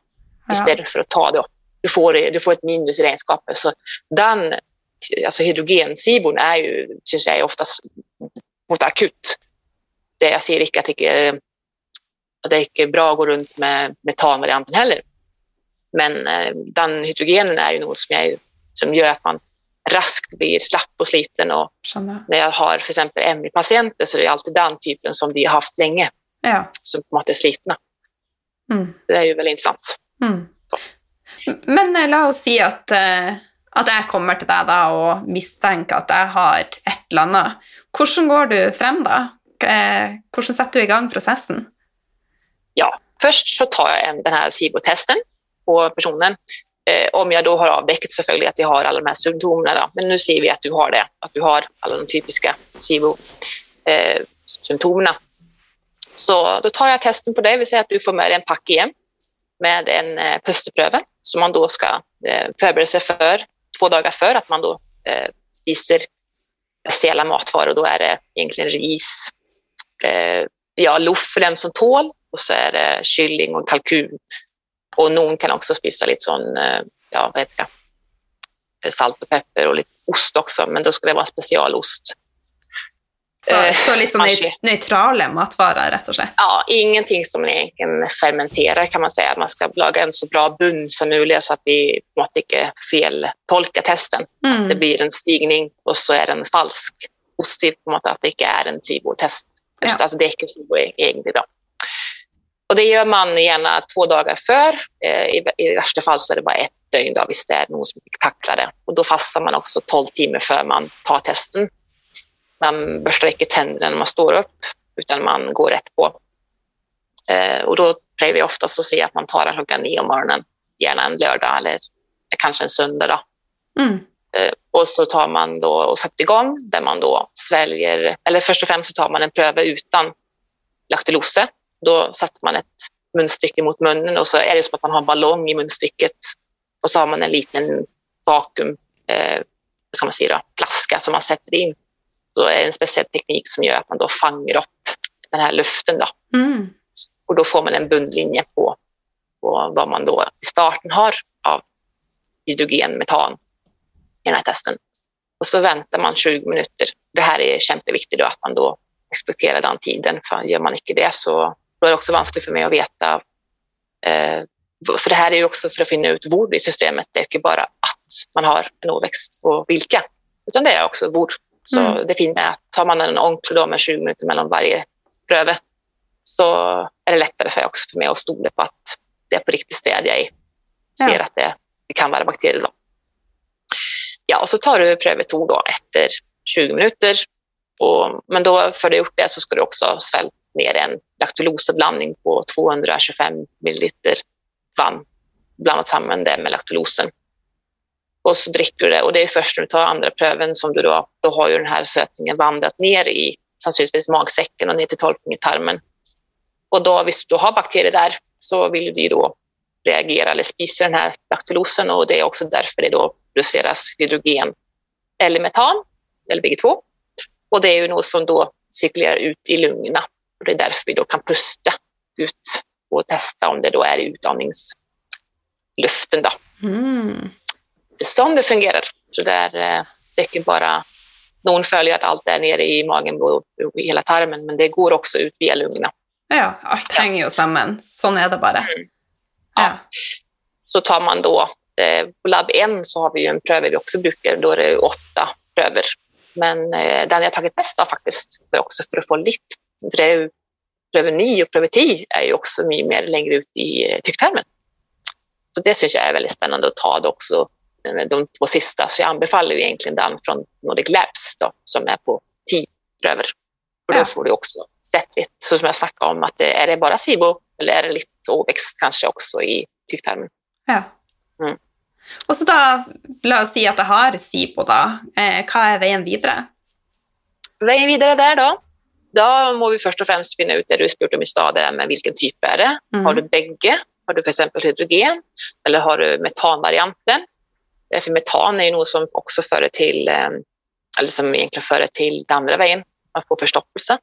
ja. istället för att ta det. Du får, du får ett minus i regnskapet. Så den, alltså hydrogensibon är ju, syns jag, oftast mot akut. Det jag ser inte, jag tycker det är inte bra att gå runt med metanvarianten heller. Men eh, den hydrogenen är ju något som, jag, som gör att man raskt blir slapp och sliten. Och när jag har för exempel ME-patienter så är det alltid den typen som vi har haft länge, ja. som på något är slitna. Mm. Det är ju väldigt intressant. Mm. Men eh, låt oss säga att, eh, att jag kommer till dig och misstänker att jag har ett eller annat. Hur går du fram då? Hur sätter du igång processen? Först så tar jag en, den här SIBO-testen på personen. Eh, om jag då har avdäckt selvfølgelig att jag har alla de här symptomen. Men nu ser vi att du har det, att du har alla de typiska SIBO-symptomen. Eh, så då tar jag testen på dig. Vi säger att du får med dig en pack igen med en eh, pusterpröve som man då ska eh, förbereda sig för två dagar för att man då eh, spiser speciella matvaror. Då är det egentligen ris, eh, ja, loff för den som tål och så är det kylling och kalkun. Och någon kan också spisa lite sån, eh, ja vad heter det, eh, salt och peppar och lite ost också, men då ska det vara en specialost. Så, eh, så lite som neutrala matvaror rätt och slett? Ja, ingenting som egentligen fermenterar kan man säga. Man ska laga en så bra bunn som möjligt så att vi måste inte feltolka testen. Mm. Att det blir en stigning och så är den falsk ost, på något att det inte är en SIBO-test. Ja. Alltså det är inte SIBO egentligen. Och det gör man gärna två dagar för. Eh, I, i värsta fall så är det bara ett dygn då, visst det är någon som tacklar det. Och då fastar man också 12 timmar för man tar testen. Man borstar inte tänderna när man står upp, utan man går rätt på. Eh, och då plejer vi oftast att se att man tar den klockan nio om morgonen, gärna en lördag eller kanske en söndag. Mm. Eh, och så tar man då och sätter igång där man då sväljer, eller först och främst så tar man en pröva utan laktulosa Då sätter man ett munstycke mot munnen och så är det som att man har en ballong i munstycket och så har man en liten vakuum, eh, ska man säga då, flaska som man sätter in. Då är det en speciell teknik som gör att man då fanger upp den här luften. Då. Mm. Och då får man en bundlinje på, på vad man då i starten har av hydrogen, metan i den här testen. Och så väntar man 20 minuter. Det här är jätteviktigt då, att man då respekterar den tiden. För gör man inte det så då är det också vanskligt för mig att veta. Eh, för det här är ju också för att finna ut var i systemet. Det är inte bara att man har en åväxt och vilka, utan det är också var. Så mm. det fina är att tar man en onkel med 20 minuter mellan varje pröve så är det lättare för, också för mig att stole på att det är på riktigt sted jag ser ja. att det, det, kan vara bakterier. Då. Ja, och så tar du prövetog då efter 20 minuter. Och, men då för att gjort det så ska du också svälja ner en laktuloseblandning på 225 milliliter vatten blandat samman det med laktulosen. Och så dricker du det och det är först när du tar andra pröven som du då, då har ju den här sötningen vandrat ner i sannolikt magsäcken och ner till tolvfingertarmen. Och då, visst du har bakterier där så vill de då reagera eller spisa den här laktulosen och det är också därför det då produceras hydrogen eller metan, eller bägge två. Och det är ju något som då cirkulerar ut i lungorna och det är därför vi då kan pusta ut och testa om det då är i utandningsluften. Då. Mm. Det är så det fungerar. Så där eh, det är bara någon följer att allt är nere i magen och i hela tarmen, men det går också ut via lungorna. Ja, allt hänger ju samman. Så är det bara. Mm. Ja. ja. Så tar man då, eh, på labb 1 så har vi ju en pröve vi också brukar, då är det åtta pröver. Men eh, den jag tagit mest av faktiskt, för också för att få lite, för pröve 9 och 10 är ju också mycket mer längre ut i eh, tycktarmen. Så det syns jag är väldigt spännande att ta det också, eh, de två sista. Så jag anbefaller ju egentligen den från Nordic Labs då, som är på 10 pröver. Och då ja. får du också sett lite, så som jag snackade om, att det, är det bara SIBO eller är det lite åväxt kanske också i tycktarmen. Ja. Mm. Och så då, låt oss säga att det har SIBO då. Eh, vad är vägen vidare? Vägen vidare där då? Då måste vi först och främst finna ut det du spurt om i stad, men vilken typ är det? Mm. Har du bägge? Har du för exempel hydrogen eller har du metanvarianten? Eh, för metan är ju något som också för till, eh, eller som egentligen för till den andra vägen, man får förstoppelse.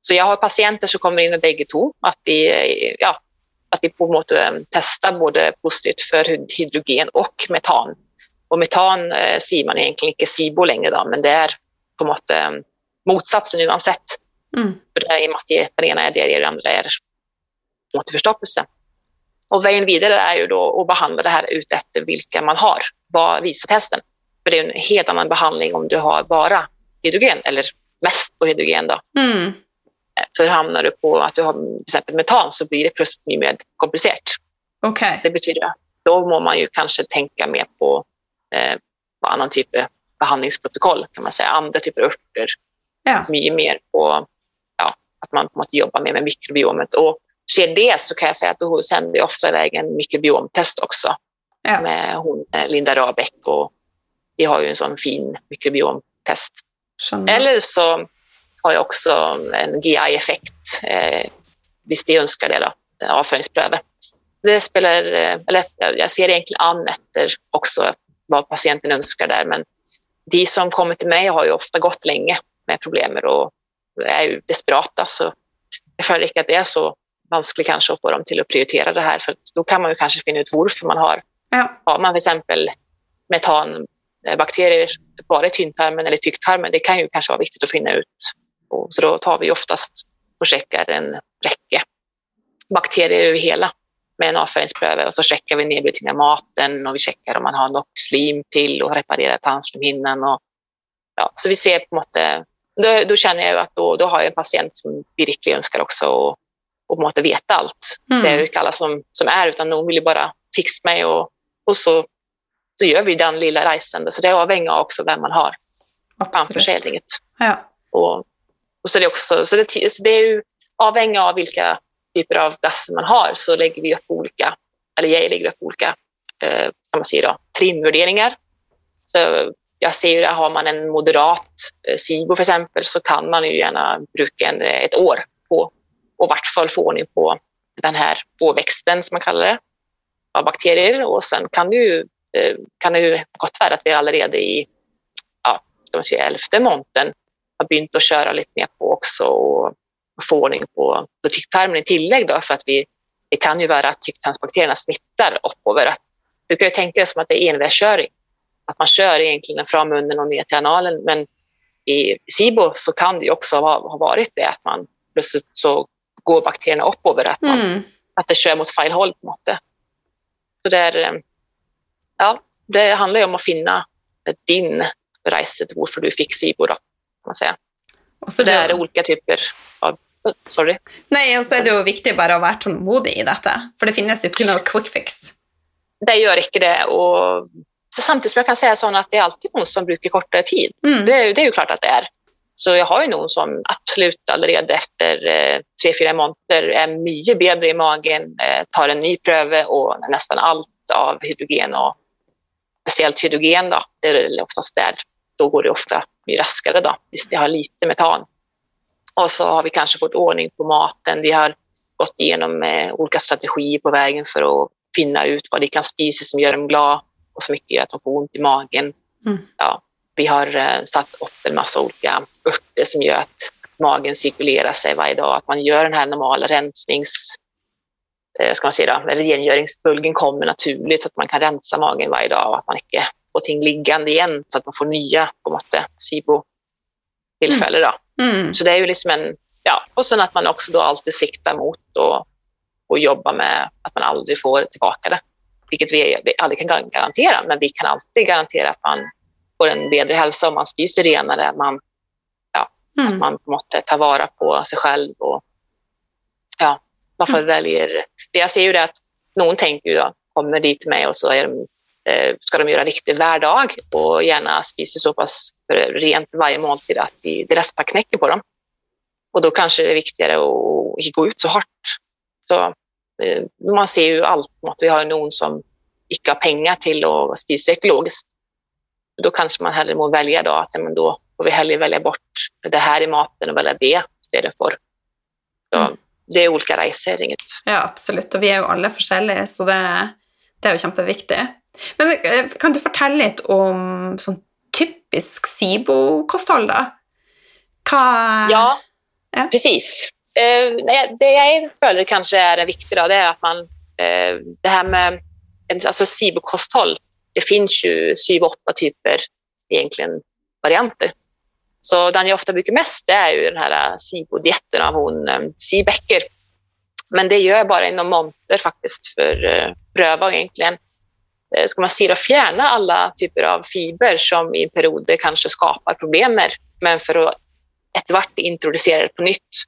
Så jag har patienter som kommer in med bägge två, att vi, ja, att vi på något sätt testar både positivt för hydrogen och metan. Och metan eh, ser man egentligen inte SIBO längre, då, men det är på något eh, motsatsen uansett. Mm. För det är i och med att det ena är det, det andra är förstoppelse. Och vägen vidare är ju då att behandla det här ut efter vilka man har. Vad visar testen? För det är en helt annan behandling om du har bara hydrogen eller mest på hydrogen. Då. Mm. För hamnar du på att du har till exempel metan så blir det plötsligt mycket mer komplicerat. Okay. Det betyder att då må man ju kanske tänka mer på, eh, på annan typ av behandlingsprotokoll, kan man säga, andra typer av örter. Ja. Mycket mer på att man måste jobba mer med mikrobiomet. Och sker det så kan jag säga att då sänder vi ofta iväg en mikrobiomtest också ja. med hon, eh, Linda Rabeck och de har ju en sån fin mikrobiomtest. Eller så har jag också en GI-effekt, eh, visst de önskar det, då, avföringspröve. Det spelar, eh, eller jag ser egentligen an efter också vad patienten önskar där, men de som kommer till mig har ju ofta gått länge med problem och är ju desperata, så jag följer att det är så vanskligt kanske att få dem till att prioritera det här, för då kan man ju kanske finna ut varför man har. Ja. Har man till exempel metanbakterier bara i tynntarmen eller tycktarmen, det kan ju kanske vara viktigt att finna ut på. Så då tar vi oftast och checkar en räcke bakterier över hela med en avföringspröve och så checkar vi nedbrytningen av maten och vi checkar om man har något slim till och reparerar tandslemhinnan. Och, ja, så vi ser på något då, då känner jag att då, då har jag en patient som virkelig önskar också och, och på veta allt. Mm. Det är ju inte alla som, som är, utan någon vill ju bara fixa mig och, och så, så gör vi den lilla resan. Så det avhänger också vem man har framför sig. Ja. Och, och så det, också, så det, så det är ju avhängigt av vilka typer av gaser man har så lägger vi upp olika, eller jag lägger upp olika eh, kan man säga då, trimvärderingar. Så jag ser ju det, har man en moderat eh, SIBO för exempel så kan man ju gärna bruka en, eh, ett år på och i vart fall få ordning på den här påväxten som man kallar det av bakterier och sen kan det ju, eh, kan det ju gott vara att vi allerede i ja, de elfte månaden har begynt att köra lite mer på också och få ordning på, på tycktarmen i tillägg då för att vi, det kan ju vara att tycktarmsbakterierna smittar uppöver. Att, du kan ju tänka dig som att det är envägskörning, att man kör egentligen från munnen och ner till analen men i SIBO så kan det ju också ha, ha varit det att man plötsligt så går bakterierna uppöver, att, man, mm. att det kör mot fel håll på något. Så det, är, eh, ja, det handlar ju om att finna din resa varför du fick SIBO. Då, kan man säga. Och så det, det är olika typer av Sorry. Nej, och så är det ju viktigt bara att vara tålmodig i detta, för det finns ju inte någon quick fix. Det gör inte det. Och så samtidigt som jag kan säga så att det är alltid någon som brukar kortare tid. Mm. Det, det, är ju klart att det är. Så jag har ju någon som absolut allerede efter eh, tre, fyra månader är mycket bättre i magen, eh, tar en ny pröve och nästan allt av hydrogen och speciellt hydrogen då, det är oftast där, då går det ofta mycket raskare då, visst det har lite metan. Och så har vi kanske fått ordning på maten, de har gått igenom eh, olika strategier på vägen för att finna ut vad de kan spisa som gör dem glada och inte gör att de får ont i magen. Mm. Ja, vi har eh, satt upp en massa olika örter som gör att magen cirkulerar sig varje dag, att man gör den här normala rensnings eh, ska man säga då, rengöringsbulgen kommer naturligt så att man kan rensa magen varje dag och att man inte får ting liggande igen så att man får nya på något SIBO-tillfälle. Mm. Mm. Så det är ju liksom en, ja, och sen att man också då alltid siktar mot och, och jobba med att man aldrig får tillbaka det. Vilket vi, aldrig kan garantera, men vi kan alltid garantera att man får en bättre hälsa om man spiser renare, man, ja, mm. att man måste ta vara på sig själv och ja, varför mm. väljer... Jag ser ju det att någon tänker ju då, kommer dit mig och så är de, eh, ska de göra en riktig värdag och gärna spisa så pass rent varje måltid att det, det nästan knäcker på dem. Och då kanske det är viktigare att inte gå ut så hårt. Så, man ser ju allt, att vi har någon som inte har pengar till att spisa ekologiskt då kanske man hellre må välja då att men då får vi hellre välja bort det här i maten och välja det istället för. Så mm. Det är olika resor, inget. Ja, absolut. Och vi är ju alla olika, så det, det är ju jätteviktigt. Men eh, kan du berätta lite om sån typisk SIBO-kosthåll då? Hva... Ja, ja, precis. Eh, det jag följer kanske är det viktiga, det är att man, eh, det här med alltså SIBO-kosthåll, det finns ju sju, åtta typer egentligen varianter. Så den jag ofta brukar mest det är ju den här eh, SIBO-dietten av hon um, Si Becker. Men det gör jag bara inom monter faktiskt för att pröva egentligen. Ska man se fjärna alla typer av fiber som i perioder kanske skapar problem men för att efterhvert introducera det på nytt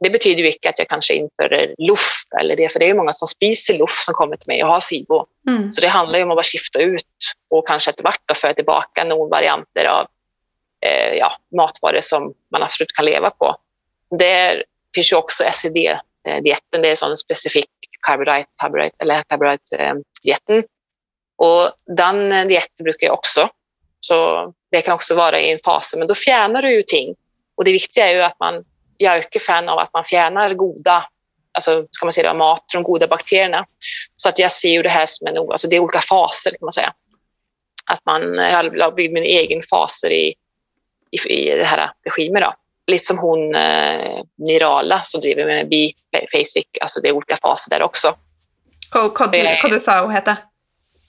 det betyder ju inte att jag kanske inför luff eller det, för det är många som spiser luff som kommer till mig och har SIBO. Mm. Så det handlar ju om att bara skifta ut och kanske ett vart föra tillbaka några varianter av eh, ja, matvaror som man absolut kan leva på. Det finns ju också SED-dieten, det är sån specifik carbohydrate, carbohydrate, eller carbohydrate-dieten. Och den dieten brukar jag också. Så det kan också vara i en fas, men då fjärnar du ju ting. Och det viktiga är ju att man jag är mycket fan av att man fjärnar goda alltså, ska man säga, mat från goda bakterierna. Så att jag ser ju det här som en, alltså det är olika faser kan man säga. Att man har byggt min egen faser i, i, i det här regimen. Då. Lite som hon eh, Nirala som driver med B-Basic, alltså det är olika faser där också. Vad du sa hon hette?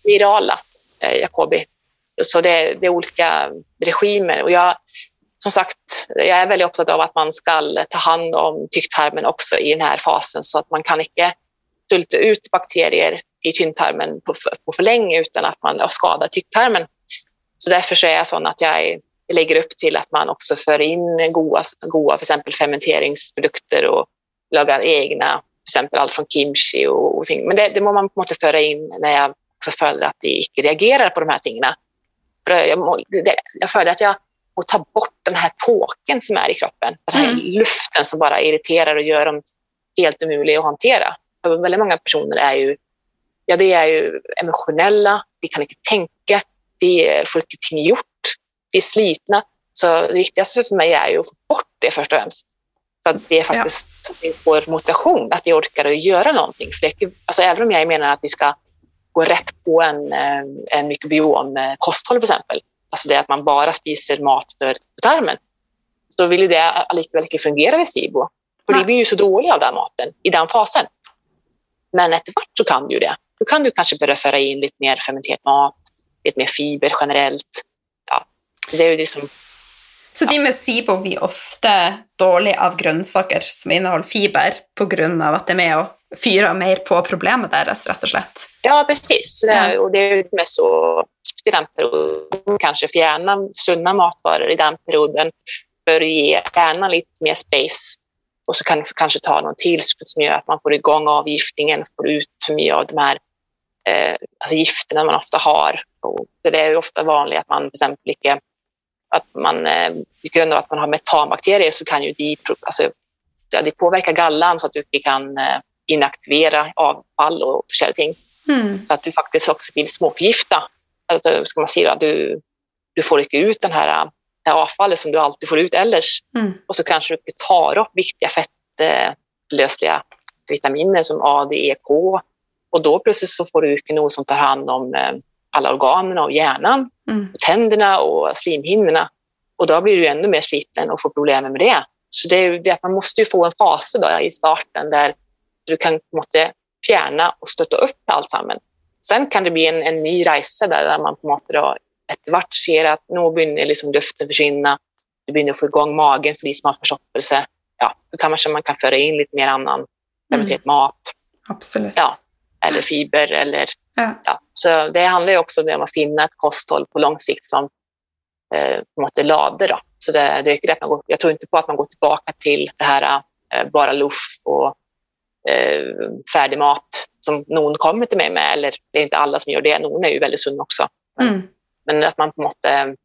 Nirala eh, Jacobi. Så det, det, är olika regimer och jag, som sagt, jag är väldigt upptagen av att man ska ta hand om tycktarmen också i den här fasen så att man kan inte sulta ut bakterier i tynntarmen på, på för länge utan att man skadar tycktarmen. Så därför så är jag sån att jag lägger upp till att man också för in goda, goda för exempel fermenteringsprodukter och lagar egna, till exempel allt från kimchi och, och ting. Men det, det må man måste föra in när jag också följer att de inte reagerar på de här tingarna. Jag, jag följer att jag och ta bort den här tåken som är i kroppen. Den här mm. luften som bara irriterar och gör dem helt omöjliga att hantera. För väldigt många personer är ju, ja, det är ju emotionella, vi kan inte tänka, vi får ingenting gjort, vi är slitna. Så det viktigaste för mig är ju att få bort det först och främst. Så att det är faktiskt ja. så att vi får motivation, att vi orkar att göra någonting. För det, alltså, även om jag menar att vi ska gå rätt på en, eh, en mikrobiom kosthåll till exempel, alltså det att man bara spiser mat för tarmen, så vill ju det likväl inte fungera vid SIBO. För det blir ju så dålig av den maten i den fasen. Men efterhvart så kan du ju det. Då kan du kanske börja föra in lite mer fermenterad mat, lite mer fiber generellt. Ja. Så det är ju liksom så de med SIBO blir ofte dårlig av grønnsaker som inneholder fiber, pga. at det är med å fyre mer på problemet deres, rett og slett? Ja, precis. Det är, och det är med så i den perioden, kanske fjärna sunda matvaror i den perioden för att ge hjärnan lite mer space och så kan kanske ta någon tillskott som gör att man får igång avgiftningen, får ut mycket av de här eh, alltså gifterna man ofta har. Och det är ofta vanligt att man till exempel inte att man, eh, på grund av att man har metanbakterier så kan ju de, alltså, ja, de påverka gallan så att du inte kan eh, inaktivera avfall och olika ting. Mm. Så att du faktiskt också vill småförgifta. Alltså, ska man säga, du, du får inte ut den här, det här avfallet som du alltid får ut ellers. Mm. Och så kanske du tar upp viktiga fettlösliga vitaminer som A, D, E, K. Och då plötsligt så får du något som tar hand om eh, alla organen och hjärnan, mm. och tänderna och slimhinnorna. Och då blir du ännu mer sliten och får problem med det. Så det är det att man måste få en fas då i starten där du kan måtte, fjärna och stötta upp allt samman. Sen kan det bli en, en ny resa där, där man på något då eftervart ser att nu börjar liksom luften försvinna. Du börjar få igång magen för de som har förstoppelse. Ja, då kanske man kan föra in lite mer annan mm. mat. Absolut. Ja, eller fiber eller ja. ja. Så det handlar ju också om att finna ett kosthåll på lång sikt som eh, på något lader. Då. Så det, det är att man går, jag tror inte på att man går tillbaka till det här eh, bara luff och färdig mat som någon kommer till mig med. Eller det är inte alla som gör det. Någon är ju väldigt sund också. Mm. Men att man på något sätt,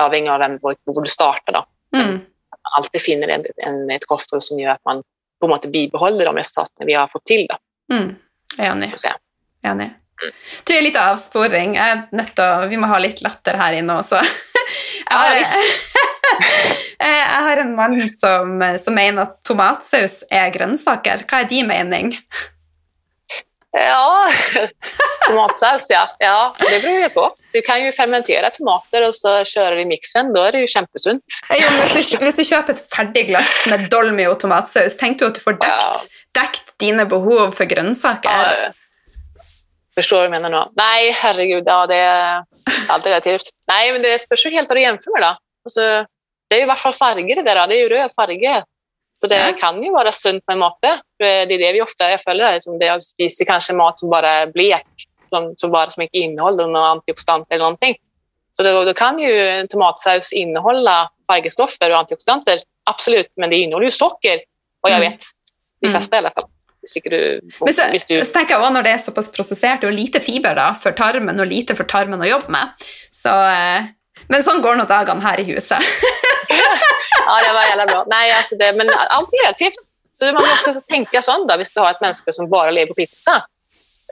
avhängig av vem, var du startar då. Mm. Att man alltid finner en, en, ett kosthåll som gör att man på något sätt bibehåller de resultaten vi har fått till. Då. Mm. Enig. Enig. Du, er litt avsporing. Er Vi må ha litt latter her inne også. Jeg har, jeg har en mann som, som, mener at tomatsaus er grønnsaker. Hva er din mening? Ja, *laughs* tomatsaus ja. ja. Det beror ju på. Du kan ju fermentera tomater och så köra i mixen. Då är det ju kämpesunt. Jo, hvis, du, hvis du köper ett färdigglass med dolmio tomatsaus, tänk du att du får dekt, ja. dekt dina behov för grönsaker? Ja. Förstår du vad jag menar nu? Nej, herregud, ja, det är allt relativt. Nej, men det beror helt vad du jämför med. Då. Alltså, det är i varje fall färger det där. Det är ju röd färger. Så det mm. kan ju vara sunt på en måte. Det är det vi ofta jag följer. Liksom det spiser kanske mat som bara är blek, som, som bara som inte innehåller några antioxidanter eller någonting. Så då, då kan ju en tomatsaus innehålla färgstoffer och antioxidanter, absolut, men det innehåller ju socker, vad jag mm. vet. De flesta mm. i alla fall. Du, men så, du... så tenker jeg også Når det er såpass prosessert og lite fiber da, for tarmen, og lite for tarmen å jobbe med så, eh, Men sånn går nå dagene her i huset. *laughs* ja, det var jävla bra. Nej, alltså det, men allt är relativt. Så man måste också tänka sånt då, om du har ett människa som bara lever på pizza.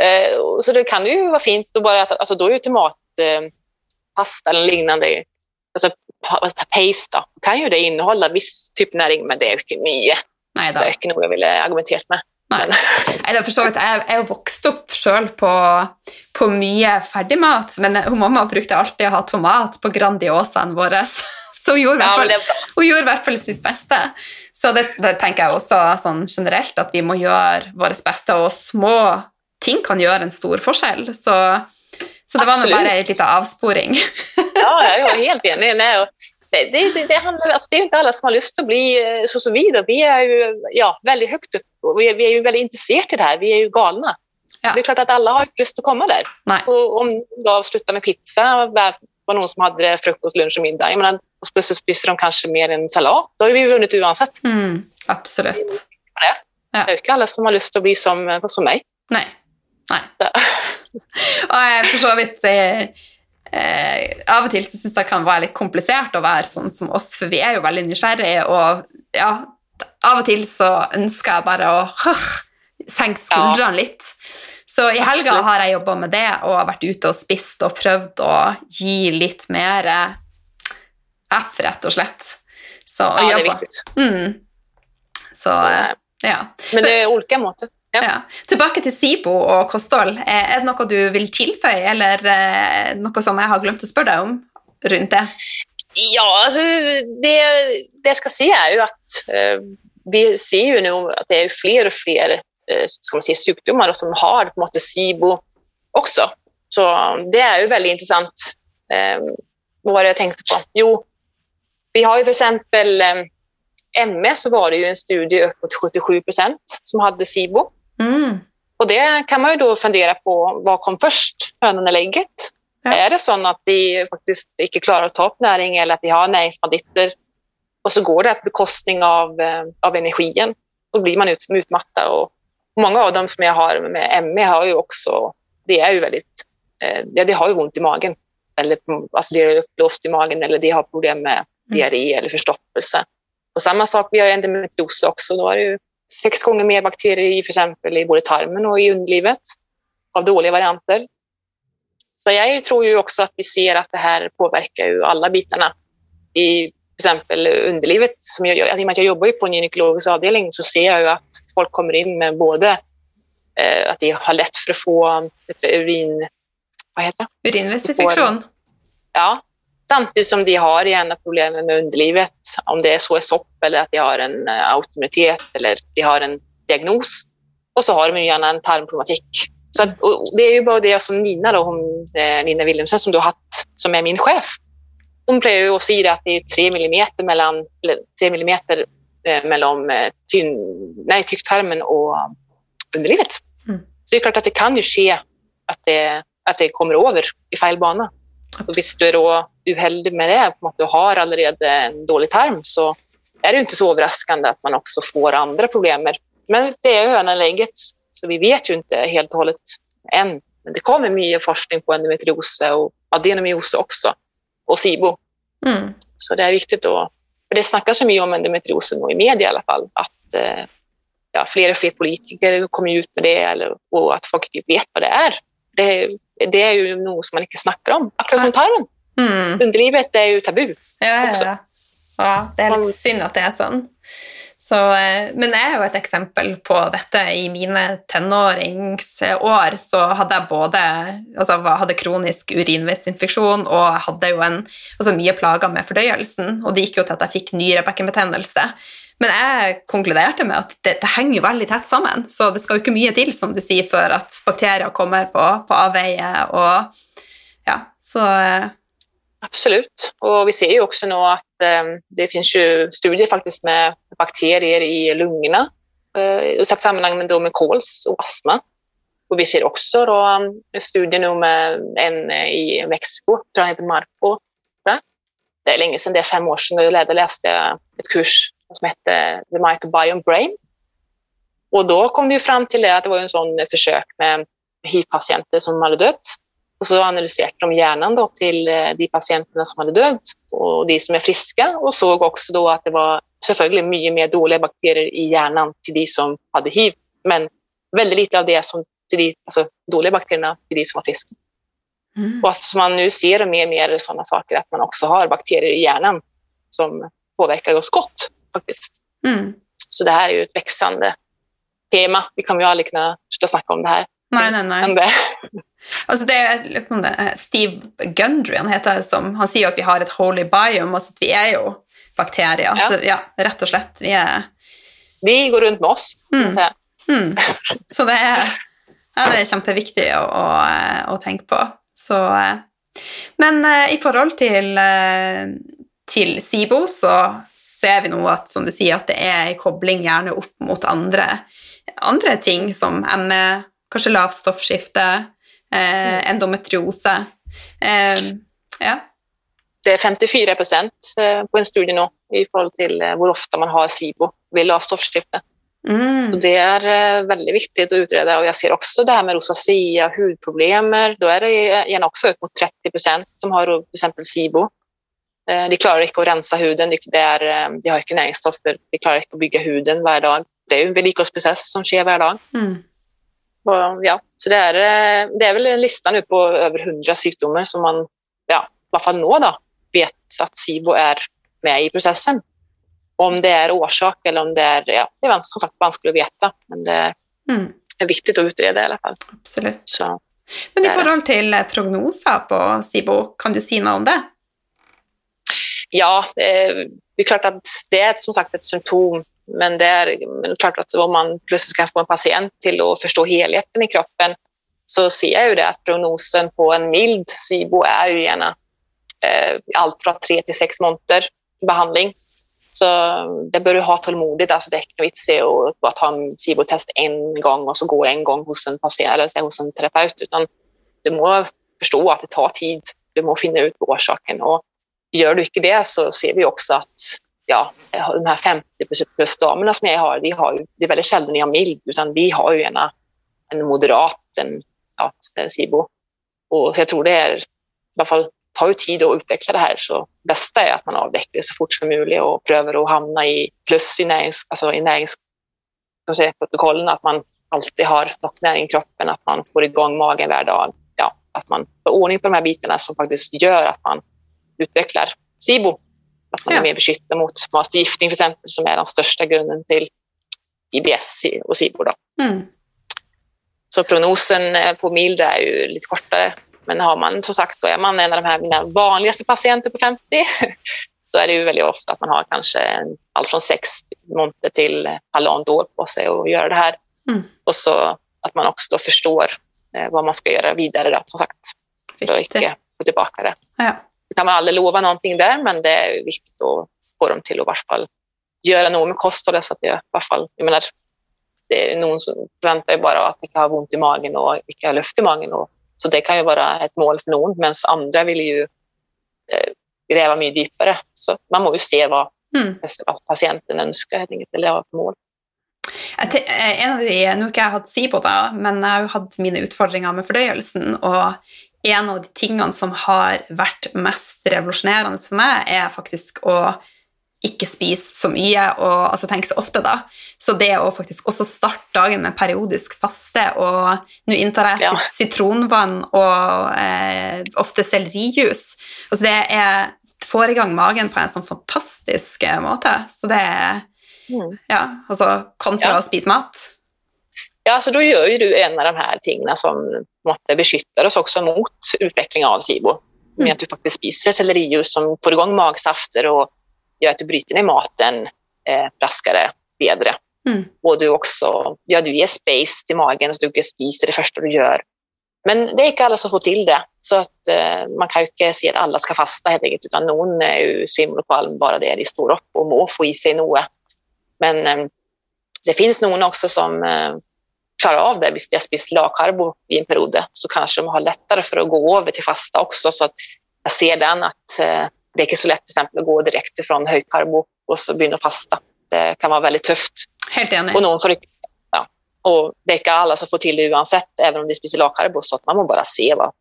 Eh, så det kan ju vara fint att bara äta, alltså då är ju tomatpasta eh, eller liknande, alltså paste då, kan ju det innehålla viss typ näring, men det är mycket. Nej, det är inte något jag vill argumentera med. Nei. Nei, for så vidt, Jeg er jo vokst opp sjøl på, på, mye ferdigmat, men hun mamma brukte alltid å ha tomat på Grandiosaen vår. Så hun gjorde, ja, hun gjorde i hvert fall sitt beste. Så det, det, tenker jeg også sånn generelt, at vi må gjøre vårt beste, og små ting kan gjøre en stor forskjell. Så, så det var nå bare en liten avsporing. *laughs* ja, jeg er jo helt enig. Det, det, det, handlar, alltså det är inte alla som har lust att bli eh, så, så vidare. Vi är ju ja, väldigt högt upp och vi är, vi är ju väldigt intresserade i det här. Vi är ju galna. Ja. Det är klart att alla har lust att komma där. Och om de avslutar med pizza var någon som hade frukost, lunch och middag. Jag menar, och plötsligt spiser de kanske mer än salat. Då har vi vunnit oavsett. Mm, absolut. Det. Ja. Är inte alla som har lust att bli som, som mig. Nej. Nej. *laughs* och jag för så vidt eh, eh, Av og til så syns jeg det kan være litt komplisert å være sånn som oss, for vi er jo veldig nysgjerrige, og ja, av og til så ønsker jeg bare å øh, *laughs* senke skuldrene litt. Så i helga har jeg jobba med det og vært ute og spist og prøvd å gi litt mer F, rett og slett. Så, ja, det er. Mm. Så, så ja. Men det er olika måter. Ja. Ja. Tilbake til SIBO og kosthold. Er det noe du vil tilføye, eller noe som jeg har glemt å spørre deg om rundt det? Ja, altså det, det jeg skal si, er jo at eh, vi ser jo nå at det er flere og flere eh, skal man si, sykdommer som har på en måte SIBO også. Så det er jo veldig interessant. Eh, hva var det jeg tenkte på? Jo, vi har jo f.eks. ME så var det ju en studie uppåt 77% som hade SIBO. Mm. Och det kan man ju då fundera på, vad kom först, hönan eller ägget? Ja. Är det så att de faktiskt inte klarar att ta upp näring eller att de har näringsbanditter och så går det på bekostning av, eh, av energin, då blir man ut, utmattad. Och många av dem som jag har med ME har ju också, det är ju väldigt, eh, ja, de har ju ont i magen. Eller alltså det är uppblåst i magen eller de har problem med. Diarré eller förstoppelse. Och samma sak, vi har endometrios också. Då är det ju sex gånger mer bakterier i för exempel i både tarmen och i underlivet av dåliga varianter. Så jag tror ju också att vi ser att det här påverkar ju alla bitarna. I till exempel underlivet, som jag, i och med att jag jobbar ju på en gynekologisk avdelning så ser jag ju att folk kommer in med både eh, att de har lätt för att få urin... Vad heter det? Urinvägsinfektion? Ja, Samtidigt som de har gärna problem med underlivet, om det är så är sopp eller att de har en uh, autoimmunitet eller de har en diagnos. Och så har de gärna en tarmproblematik. Så att, det är ju bara det som Nina, då, hon, eh, Nina Wilhelmsen, som du har haft, som är min chef. Hon plejer att säga att det är tre millimeter mellan, eller tre millimeter, eh, mellan eh, tyn, nej, tycktarmen och underlivet. Mm. Så det är klart att det kan ju ske att det, att det kommer över i fel bana. Och hvis du är då uheldig med det, att du har allerede en dålig tarm, så är det inte så överraskande att man också får andra problem. Men det är hönan eller ägget, så vi vet ju inte helt och hållet än. Men det kommer mycket forskning på endometrios och adenomyos också, och SIBO. Mm. Så det är viktigt då, för det snackas så mycket om endometriosen i media i alla fall, att eh, ja, fler och fler politiker kommer ut med det eller, och att folk vet vad det är. Det, det är ju något som man inte snackar om, akkurat som tarmen. Mm. Underlivet är ju tabu. Ja, också. ja, ja. det är lite synd att det är så. Så, eh, men jeg er jo et eksempel på dette. I mine tenåringsår så hadde jeg både altså hadde kronisk urinveisinfeksjon og hadde jo en, altså mye plager med fordøyelsen. Og det gikk jo til at jeg fikk nyrebekkenbetennelse. Men jeg konkluderte med at det, det, henger jo veldig tett sammen, så det skal jo ikke mye til, som du sier, før at bakterier kommer på, på avveie. Og ja, så. Eh. Absolut. Och vi ser ju också nu att eh, det finns ju studier faktiskt med bakterier i lungorna eh, i sammanhang med, då med kols och astma. Och vi ser också då, eh, studier nu med en eh, i Mexiko, tror han heter Marco. Det är länge sedan, det är fem år sedan, jag läste ett kurs som hette The Microbiome Brain. Och då kom det fram till det att det var en sån försök med hiv-patienter som hade dött. Och så analyserade de hjärnan då till eh, de patienterna som hade dött och de som är friska och såg också då att det var selvfølgelig mycket mer dåliga bakterier i hjärnan till de som hade hiv, men väldigt lite av det som till de alltså, dåliga bakterierna till de som var friska. Mm. Och att man nu ser mer och mer sådana saker, att man också har bakterier i hjärnan som påverkar oss gott faktiskt. Mm. Så det här är ju ett växande tema. Vi kommer ju aldrig kunna sluta snacka om det här. Nej, nej, nej. Det. *laughs* Alltså det är Steve Gundry, han heter som, han säger att vi har ett holy biome, alltså att vi är ju bakterier. Ja. Så ja, rätt och slett, vi är... Vi går runt med oss. Mm. Mm. Så det är, ja, det är jätteviktigt att, att, att tänka på. Så, eh, men eh, i förhållande till, eh, till SIBO så ser vi nå at som du sier, at det er en kobling gjerne opp mot andre, andre ting, som ME, kanskje lavt stoffskifte, eh, endometriose. Eh, ja. Det är 54 procent eh, på en studie nu i förhållande till hur ofta man har SIBO vid lavt stoffskifte. Mm. det är eh, väldigt viktigt att utreda och jag ser också det här med rosacea, hudproblem. Då är det gärna också upp mot 30 procent som har till exempel SIBO. Eh, de klarar inte att rensa huden, de, är, eh, de har inte näringsstoffer, de klarar inte att bygga huden varje dag. Det är en vedlikeholdsprocess som sker varje dag. Mm. Och, ja, så det är, eh, det är väl en lista nu på över hundra sjukdomar som man, ja, i alla fall nå då, vet att SIBO är med i processen. om det är orsak eller om det är, ja, det är som sagt vanskligt att veta, men det Mm, är viktigt att utreda i alla fall. absolutt. Så, Men i Det er det. forhold til eh, prognoser på SIBO, kan du si noe om det? Ja, eh, det är klart att det är som sagt ett symptom, men det är klart att om man plötsligt kan få en patient till att förstå helheten i kroppen så ser jag ju det att prognosen på en mild SIBO är ju gärna eh, allt från tre till sex månader behandling. Så mm, det bör du ha tålmodigt. Alltså det är inte se och bara ta en SIBO-test en gång och så gå en gång hos en patient eller hos en terapeut. Utan du må förstå att det tar tid. Du må finna ut orsaken. Och gör du inte det så ser vi också att ja, de här 50 plus damerna som jag har, vi har ju, det är väldigt sällan jag har mild, utan vi har ju gärna en moderat, en ja, SIBO. Och så jag tror det är, i alla fall tar ju tid att utveckla det här, så bästa är att man avvecklar det så fort som möjligt och prövar att hamna i plus i närings, alltså i närings, som säger, protokollen, att man alltid har något näring i kroppen, att man får igång magen varje dag. Ja, att man får ordning på de här bitarna som faktiskt gör att man utvecklar SIBO. Att man Ja. är mer beskyddad mot matförgiftning till exempel, som är den största grunden till IBS och SIBO. Då. Mm. Så prognosen eh, på mild är ju lite kortare. Men har man som sagt, då är man en av de här mina vanligaste patienter på 50 *laughs* så är det ju väldigt ofta att man har kanske allt från sex månader till halvant år på sig att göra det här. Mm. Och så att man också då förstår eh, vad man ska göra vidare då, som sagt, för att inte få tillbaka det. Ja. Det kan man aldrig lova någonting där, men det är viktigt att få dem till att i varje fall göra något med kosthållet. Så att jag, i varje fall, jag menar, det är någon som förväntar ju bara att vi kan ha ont i magen och vi kan ha luft i magen. Och, så det kan ju vara ett mål för någon, medan andra vill ju eh, gräva mycket djupare. Så man måste ju se vad Mm. patienten önskar helt enkelt, eller har för mål. Eh, En av de, Nå har ikke jeg hatt SIBO, da, men jeg har jo hatt mine utfordringer med fordøyelsen. Og en av de tingene som har vært mest revolusjonerende for meg, er faktisk å ikke spise så mye og altså tenke så ofte, da. Så det å faktisk også starte dagen med periodisk faste, og nå inntar jeg Ja. sit- sitronvann og eh, ofte sellerijus. Altså det er får i gang magen på en sånn fantastisk eh, måte. Så det er Mm. ja, altså kontra Ja. å spise mat. Ja, så då gör ju du en av de här tingen som måste beskyddar oss också mot utveckling av SIBO. Med Mm. att du faktiskt spiser sellerijus som får igång magsafter och gör att du bryter ner maten eh, raskare, bättre. Mm. Och du också, ja du ger space till magen så du kan spisa det första du gör. Men det är inte alla som får till det. Så att eh, man kan ju inte se att alla ska fasta helt enkelt, utan någon är ju alm bara det de står upp och må få i sig något. Men eh, det finns någon också som eh, klarar av det. Jag spiser lågkarbo i en period så kanske de har lättare för att gå över till fasta också. Så att jag ser den att eh, det är inte så lätt till exempel att gå direkt ifrån högkarbo och så börja fasta. Det kan vara väldigt tufft. Helt enig. Och, någon får, ja, och det inte alla som får till det oavsett, även om de spiser lågkarbo. Så att man må bara se. Vad,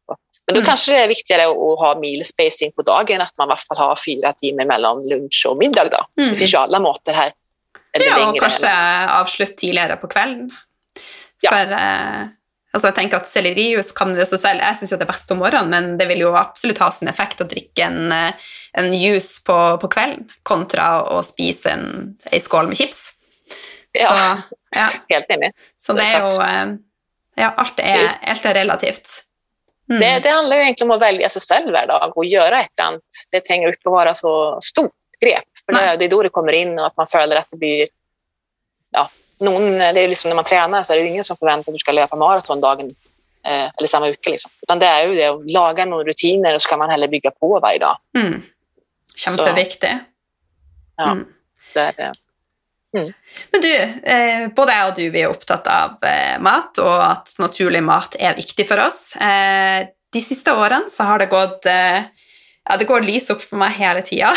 men då Mm. kanske det är viktigare att ha meal spacing på dagen, att man i alla fall har fyra timmar mellan lunch och middag. Då. Så Mm. det finns ju alla måter här. Eller Ja, og längre, kanskje avslutt tidligere på kvelden. Ja. For eh, altså jeg tenker at sellerijus kan vi også selv Jeg syns jo det er best om morgenen, men det vil jo absolutt ha sin effekt å drikke en, eh, en juice på, på kvelden kontra å spise en, ei skål med chips. Ja, Så, ja, helt enig. så det er jo eh, Ja, alt er, alt er relativt. Mm. Det, det handlar ju egentligen om att välja sig själv varje dag och göra ett eller annat. Det tränger inte att vara så stort grepp. För det, det är då det kommer in och att man följer att det blir... Ja, någon, det är liksom när man tränar så är det ingen som förväntar att du ska löpa maraton dagen eh, eller samma vecka. Liksom. Utan det är ju det att laga några rutiner och så kan man heller bygga på varje dag. Mm. Kjempeviktig. Ja. Mm. Det är, eh, Men du, eh, både jeg og du vi er opptatt av eh, mat, og at naturlig mat er viktig for oss. Eh, de siste årene så har det gått eh, ja, det går lys opp for meg hele tida.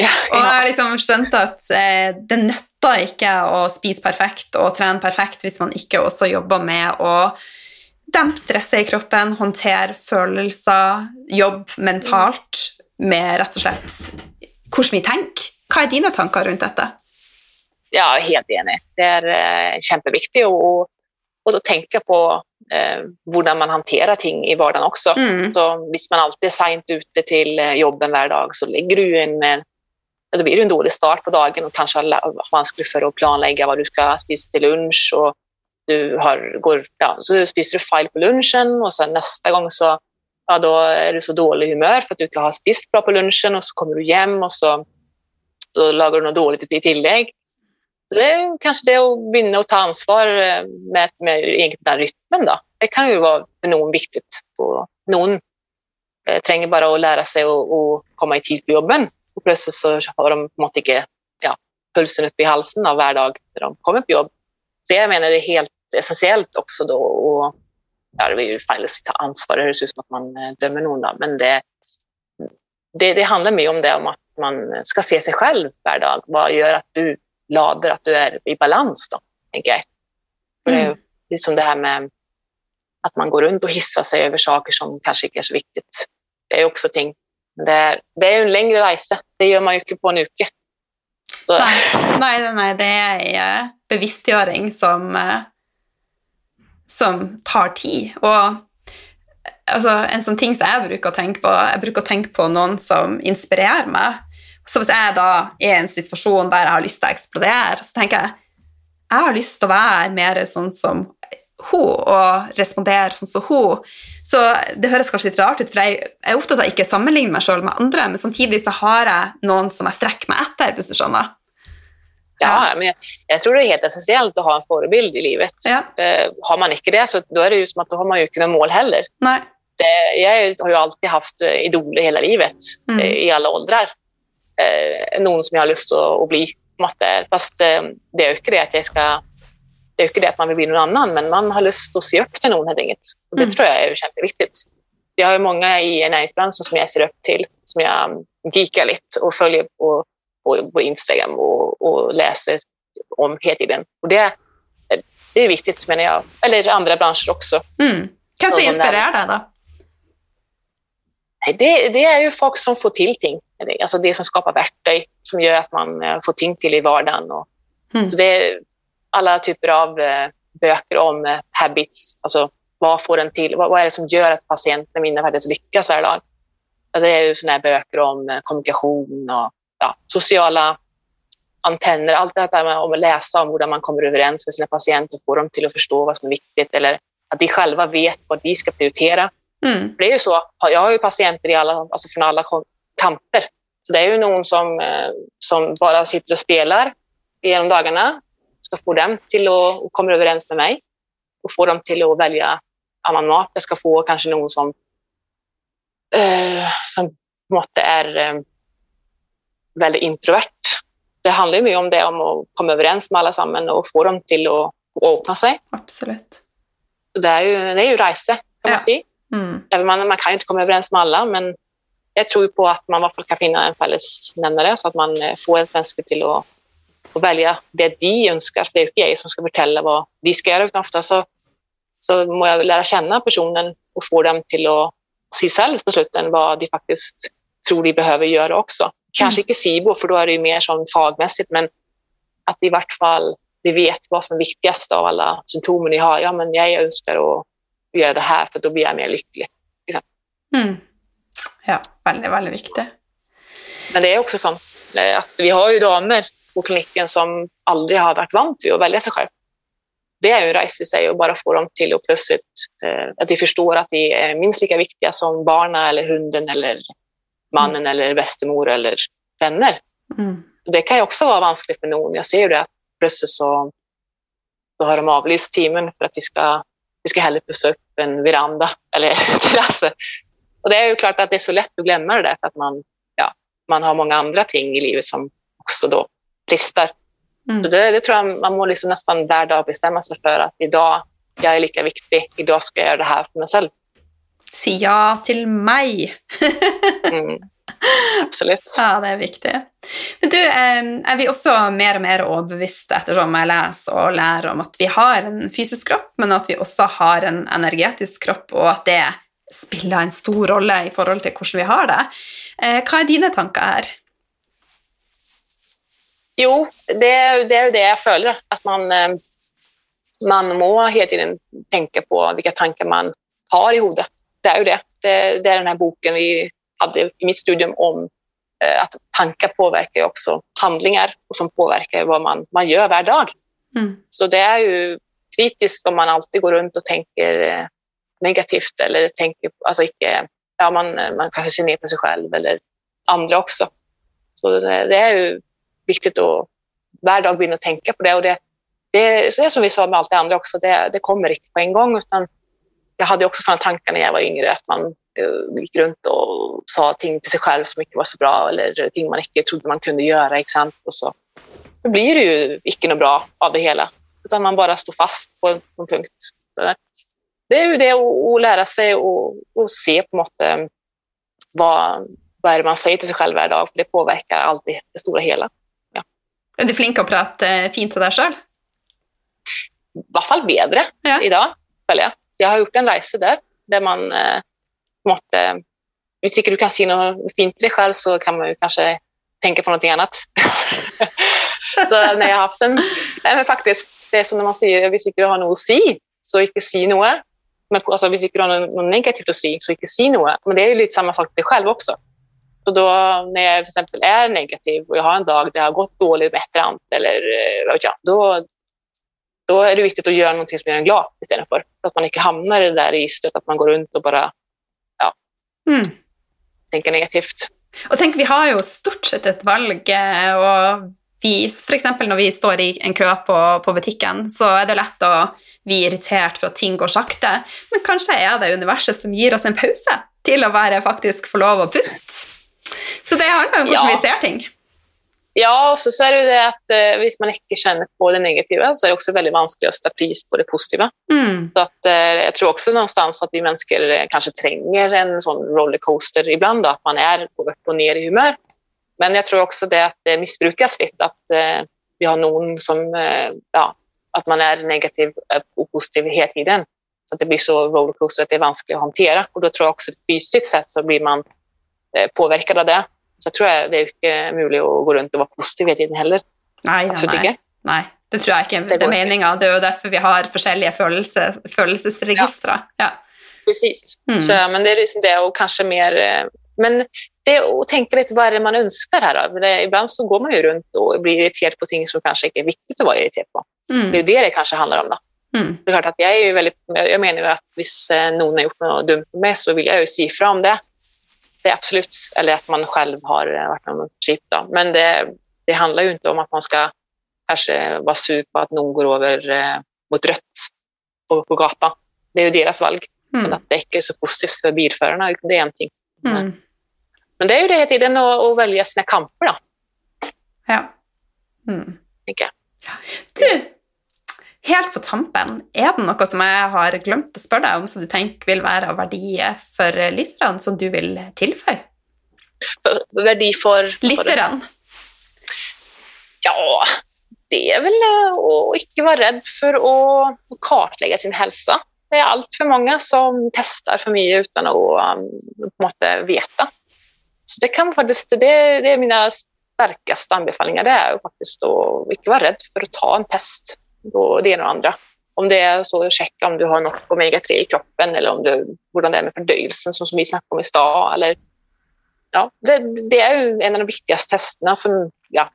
ja, *laughs* og jeg har liksom skjønt at eh, det nytter ikke å spise perfekt og trene perfekt hvis man ikke også jobber med å dempe stresset i kroppen, håndtere følelser, jobbe mentalt med rett og slett hvordan vi tenker. Hva er dine tanker rundt dette? Ja, helt enig. Det är eh, kämpeviktigt och, och då tänka på eh, hur man hanterar ting i vardagen också. Mm. Så hvis man alltid är sent ute till eh, jobben varje dag så lägger du en, eh, då blir det en dålig start på dagen och kanske har vanskligt för att planlägga vad du ska spisa till lunch och du har, går, ja, så spiser du file på lunchen och sen nästa gång så ja, då är du så dålig humör för att du inte har spist bra på lunchen och så kommer du hem och så då lagar du något dåligt i tillägg. Så det är kanske det att vinna och ta ansvar eh, med, med egna rytmen. Då. Det kan ju vara för någon viktigt. Och någon eh, tränger bara att lära sig att komma i tid på jobben och plötsligt så har de inte ja, pulsen upp i halsen av varje dag när de kommer på jobb. Så jag menar det är helt essentiellt också då och ja, det är ju fel att ta ansvar, det ser ut som att man eh, dömer någon då, men det, det, det handlar mer om det om att man ska se sig själv varje dag. Vad gör att du lader, att du är i balans då, tänker jag. Mm. Det är liksom det här med att man går runt och hissar sig över saker som kanske inte är så viktigt. Det är också ting. Det är, det är en längre resa. Det gör man ju inte på en uke. Nej, nej, nej, det är bevisstgjøring som, eh, som tar tid. Og altså, en sånn ting som jeg bruker å tenke på, jeg bruker å tenke på noen som inspirerer meg. Så hvis jeg da er i en situasjon der jeg har lyst til å eksplodere, så tenker jeg jeg har lyst til å være mer sånn som hun og respondere sånn som hun. Så det høres kanskje litt rart ut, for jeg er opptatt av ikke å sammenligne meg sjøl med andre, men samtidig så har jeg noen som jeg strekker meg etter, hvis du skjønner. Ja, men jag, tror det är helt essentiellt att ha en förebild i livet. Ja. Har man inte det så då är det ju som att då har man ju inte något mål heller. Nej. Det, jag har ju alltid haft eh, idoler hela livet, mm. eh, i alla åldrar. Eh, någon som jag har lust att, att bli. Måste, fast eh, det är ju inte det att jag ska det är inte det att man vill bli någon annan, men man har lust att se upp till någon helt enkelt. Och det mm. tror jag är jätteviktigt. Jag har många i näringsbranschen som jag ser upp till, som jag geekar lite och följer på på, på Instagram och, och, läser om hela tiden. Och det, det är viktigt menar jag, eller andra branscher också. Mm. Kan du inspirera då? Det, det, är ju folk som får till ting. Alltså det som skapar verktyg som gör att man eh, får ting till i vardagen. Och, mm. så det är alla typer av eh, böcker om eh, habits. Alltså vad får den till? Vad, vad är det som gör att patienten mina faktiskt lyckas varje dag? Alltså det är ju såna böcker om kommunikation och ja, sociala antenner, allt det här med att läsa om hur man kommer överens med sina patienter och få dem till att förstå vad som är viktigt eller att de själva vet vad de ska prioritera. Mm. Det är ju så, jag har ju patienter i alla, alltså från alla kanter. Så det är ju någon som, eh, som bara sitter och spelar genom dagarna, ska få dem till att komma överens med mig och få dem till att välja annan mat. Jag ska få kanske någon som, eh, som på något är eh, väldigt introvert. Det handlar ju mycket om det, om att komma överens med alla samman och få dem till att, öppna sig. Absolut. Det är ju, det är ju resa, kan ja. man säga. Mm. Man, man kan inte komma överens med alla, men jag tror på att man i alla fall kan finna en fällesnämnare så att man eh, får ett människa till att, att välja det de önskar. För det är ju jag som ska berätta vad de ska göra, utan ofta så, så må jag lära känna personen och få dem till att se själv på slutet vad de faktiskt tror de behöver göra också. Kanske mm. inte SIBO, för då är det ju mer som fagmässigt, men att i vart fall de vet vad som är viktigast av alla symptomen ni har. Ja, men jag önskar att göra det här för då blir jag mer lycklig. Liksom. Mm. Ja, väldigt, väldigt viktigt. Men det är också så att vi har ju damer på kliniken som aldrig har varit vant vid att välja sig själv. Det är ju en resa i sig att bara få dem till att plötsligt eh, att de förstår att de är minst lika viktiga som barnen eller hunden eller mannen mm. eller bästemor eller vänner. Mm. Det kan ju också vara vanskligt för någon. Jag ser ju det att plötsligt så, så har de avlyst teamen för att vi ska, vi ska hellre pussa upp en veranda eller *laughs* terrass. Och det är ju klart att det är så lätt att glömma det där för att man, ja, man har många andra ting i livet som också då brister. Mm. Så det, det, tror jag man må liksom nästan varje dag bestämma sig för att idag, jag är lika viktig, idag ska jag göra det här för mig själv. Si ja til meg. *laughs* mm. Absolutt. Ja, det er viktig. Men du, er vi også mer og mer overbeviste ettersom jeg leser og lærer om at vi har en fysisk kropp, men at vi også har en energetisk kropp, og at det spiller en stor rolle i forhold til hvordan vi har det. Eh, hva er dine tanker her? Jo, det, det är ju det jag føler. Att man, eh, man må hela tiden tänka på vilka tankar man har i huvudet det är ju det. det. det. är den här boken vi hade i mitt studium om eh, att tankar påverkar också handlingar och som påverkar vad man, man gör varje dag. Mm. Så det är ju kritiskt om man alltid går runt och tänker eh, negativt eller tänker, alltså icke, ja, man, man kanske ser ner på sig själv eller andra också. Så det, det är ju viktigt att varje dag gå in och tänka på det. Och det, det, så det är som vi sa med allt det andra också, det, det kommer inte på en gång. Utan jag hade också sådana tankar när jag var yngre, att man uh, gick runt och sa ting till sig själv som inte var så bra eller ting man inte trodde man kunde göra. Exakt, och så. Då blir det ju icke något bra av det hela, utan man bara står fast på en, på en punkt. Det är ju det att lära sig och, och se på något, vad, vad är det man säger till sig själv varje dag, för det påverkar alltid det stora hela. Ja. Er du flink å prate fint til deg sjøl? I hvert fall bedre Ja. idag, føler jeg. Jag har gjort en reise där, där man eh, måste... Om måte Hvis du kan se något fint i dig själv så kan man ju kanske tänka på noe annat. *laughs* så när jag har haft en Nej, men faktiskt, Det är som när man säger, hvis ikke du har något att se, så inte se något. Men altså, hvis ikke du har något negativt att se, så inte se något. Men det är ju lite samma sak till dig själv också. Så då när jag till exempel är negativ och jag har en dag där det har gått dåligt med ett eller eh, vad vet jag, då, då är det viktigt att göra någonting som gör en glad istället för. Så att man inte hamnar i det där registret att man går runt och bara Mm. tänker negativt. Og tenk, vi har jo stort sett et valg, eh, og vi, for eksempel når vi står i en kø på, på butikken, så er det lett å bli irritert for at ting går sakte, men kanskje er det universet som gir oss en pause til å bare faktisk få lov å puste. Så det handler jo om hvordan Ja. vi ser ting. Ja, så, så är det ju det att eh, hvis man inte känner på det negativa så är det också väldigt vanskligt att sätta pris på det positiva. Mm. Så att, eh, jag tror också någonstans att vi människor eh, kanske tränger en sån rollercoaster ibland, då, att man är går upp och ner i humör. Men jag tror också det att det missbrukas lite, att eh, vi har någon som, eh, ja, att man är negativ eh, och positiv hela tiden. Så att det blir så rollercoaster att det är vanskligt att hantera. Och då tror jag också fysiskt sett så blir man eh, påverkad av det. Så jag tror jag det är inte möjligt att gå runt och vara positiv hela tiden heller. Nei, Absolutt nei. ikke. nei. Det tror jeg ikke Det det er ikke. meninga. Det er jo derfor vi har forskjellige følelse, følelsesregistre. Ja. Precis. Mm. Så, men det är liksom det och kanske mer... eh, Men det att tänka lite vad är det man önskar här då? Det, ibland så går man ju runt och blir irriterad på ting som kanske inte är viktigt att vara irriterad på. Det är Mm. det det kanske handlar om då. Mm. Det är klart att jag är ju väldigt... Jag menar ju att hvis eh, någon har gjort något dumt med mig så vill jag ju siffra om det. Det är absolut. Eller att man själv har eh, varit någon skit då. Men det, det handlar ju inte om att man ska kanske vara sur på att någon går över eh, mot rött på, på gatan. Det är ju deras valg. Men Mm. att det inte är så positivt för bilförarna, det är en ting. Mm. Men det är ju det hela tiden att, att välja sina kamper då, Ja. Mm. Du, helt på tampen, er det noe som jeg har glemt å spørre deg om, som du tenker vil være av verdi for lytterne, som du vil tilføye? För Värdi för... för- Lytterne. Ja, det är väl eh, att inte vara rädd för att kartlägga sin hälsa. Det är allt för många som testar för mycket utan att um, måste veta. Så det kan faktiskt, det, det är mina starkaste anbefalinger, det är faktiskt att inte vara rädd för att ta en test på det ena och andra. Om det är så checka om du har något omega-3 i kroppen eller om du, hur det är med fördöjelsen som vi snackade om i stad. Eller, ja, det, det är ju en av de viktigaste testerna som ja,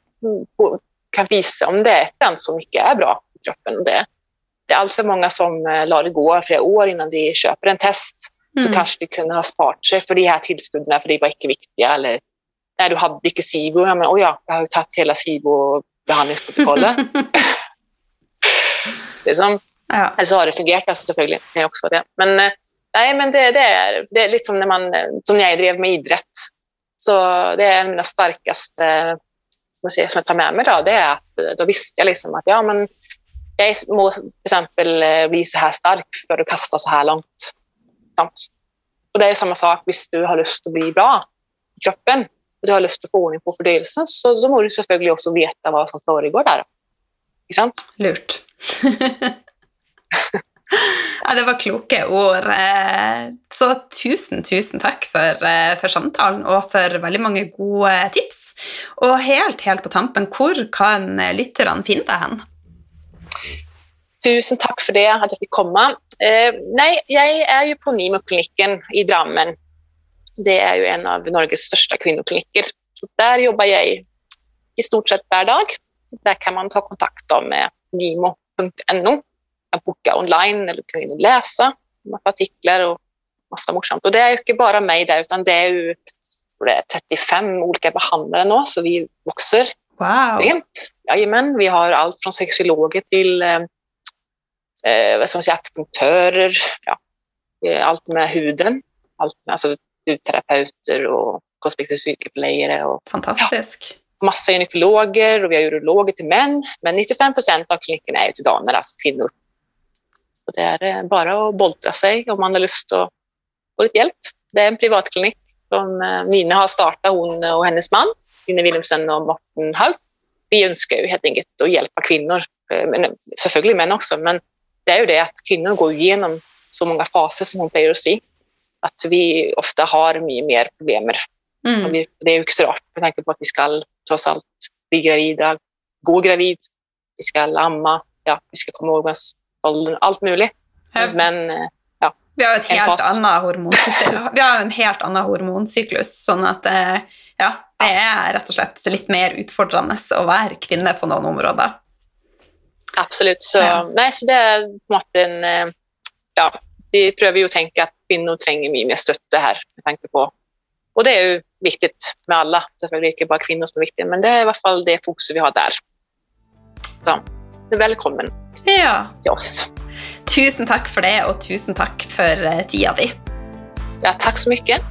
kan visa om det är ett ämne som mycket är bra i kroppen. Och Det, det är allt för många som eh, lar det gå flera år innan de köper en test. Så Mm. kanske de kunde ha sparat sig för de här tillskudden för de var inte viktiga. Eller nej, du hade inte SIBO. Ja, men, oh ja, jag har ju tagit hela SIBO-behandlingsprotokollet. *laughs* det är som, Ja. eller så har det fungerat alltså, selvfølgelig. Också det. Men, eh, nej, men det, det, är, det är lite som när, man, som när jag drev med idrott. Så det är en av mina starkaste som jag, tar med mig. Då, det är att eh, då visste jag liksom att ja, men jag må till exempel eh, bli så här stark för att kasta så här långt. Och det är samma sak, hvis du har lust att bli bra i kroppen och du har lust att få ordning på fördöjelsen så, så må du selvfølgelig också veta vad som föregår där. Sant? Lurt ja, det var kloke ord. Så tusen, tusen takk for, for samtalen og for veldig mange gode tips. Og helt, helt på tampen, hvor kan lytterne finne deg hen? Tusen tack för det, att jag fick komma. Eh, nej, jag är ju på Nimo-kliniken i Drammen. Det är ju en av Norges största kvinnokliniker. Der där jobbar jag i, stort sett hver dag. Där kan man ta kontakt med Nimo nimo.no. kan boka online eller kan in läsa massa artiklar och massa morsomt. Och det är ju inte bara mig där, utan det är ju det är 35 olika behandlare nu, så vi växer Wow. extremt. Jajamän, vi har allt från sexologer till eh, eh, vad ska man säga, akupunktörer, ja, eh, allt med huden, allt med, alltså hudterapeuter och kosmetiska sykepleiere och Fantastisk. Massa gynekologer och vi har urologer till män. Men 95 procent av klinikerna är till damer, alltså kvinnor. Så det är eh, bara att boltra sig om man har lust att få lite hjälp. Det är en privatklinik som eh, Nina har startat, hon och hennes man, Nina Wilhelmsen och Morten Haug. Vi önskar ju helt enkelt att hjälpa kvinnor, eh, men selvfølgelig män också, men det är ju det att kvinnor går igenom så många faser som hon säger att säga. Att vi ofta har mycket mer problem. Mm. Det är ju inte så rart med tanke på att vi ska trots allt bli gravida, gå gravid, vi ska amma, ja, vi ska komma ihåg åldern, allt möjligt. Ja. Men eh, Vi har et En helt fas. annet hormonsystem. *laughs* Vi har en helt annen hormonsyklus, sånn at eh, ja, det er rett og slett litt mer utfordrende å være kvinne på noen områder. absolut, så, Ja. nej, så det är på måte en eh, ja, vi prövar ju att tänka att kvinnor tränger mycket mer stötte här med tanke på och det är ju viktigt med alla, selvfølgelig inte bara kvinnor som är viktiga, men det är i alla fall det fokuset vi har där. Så, välkommen Ja. till oss. Tusen takk for det, og tusen takk for eh, tida di. Ja, tack så mycket.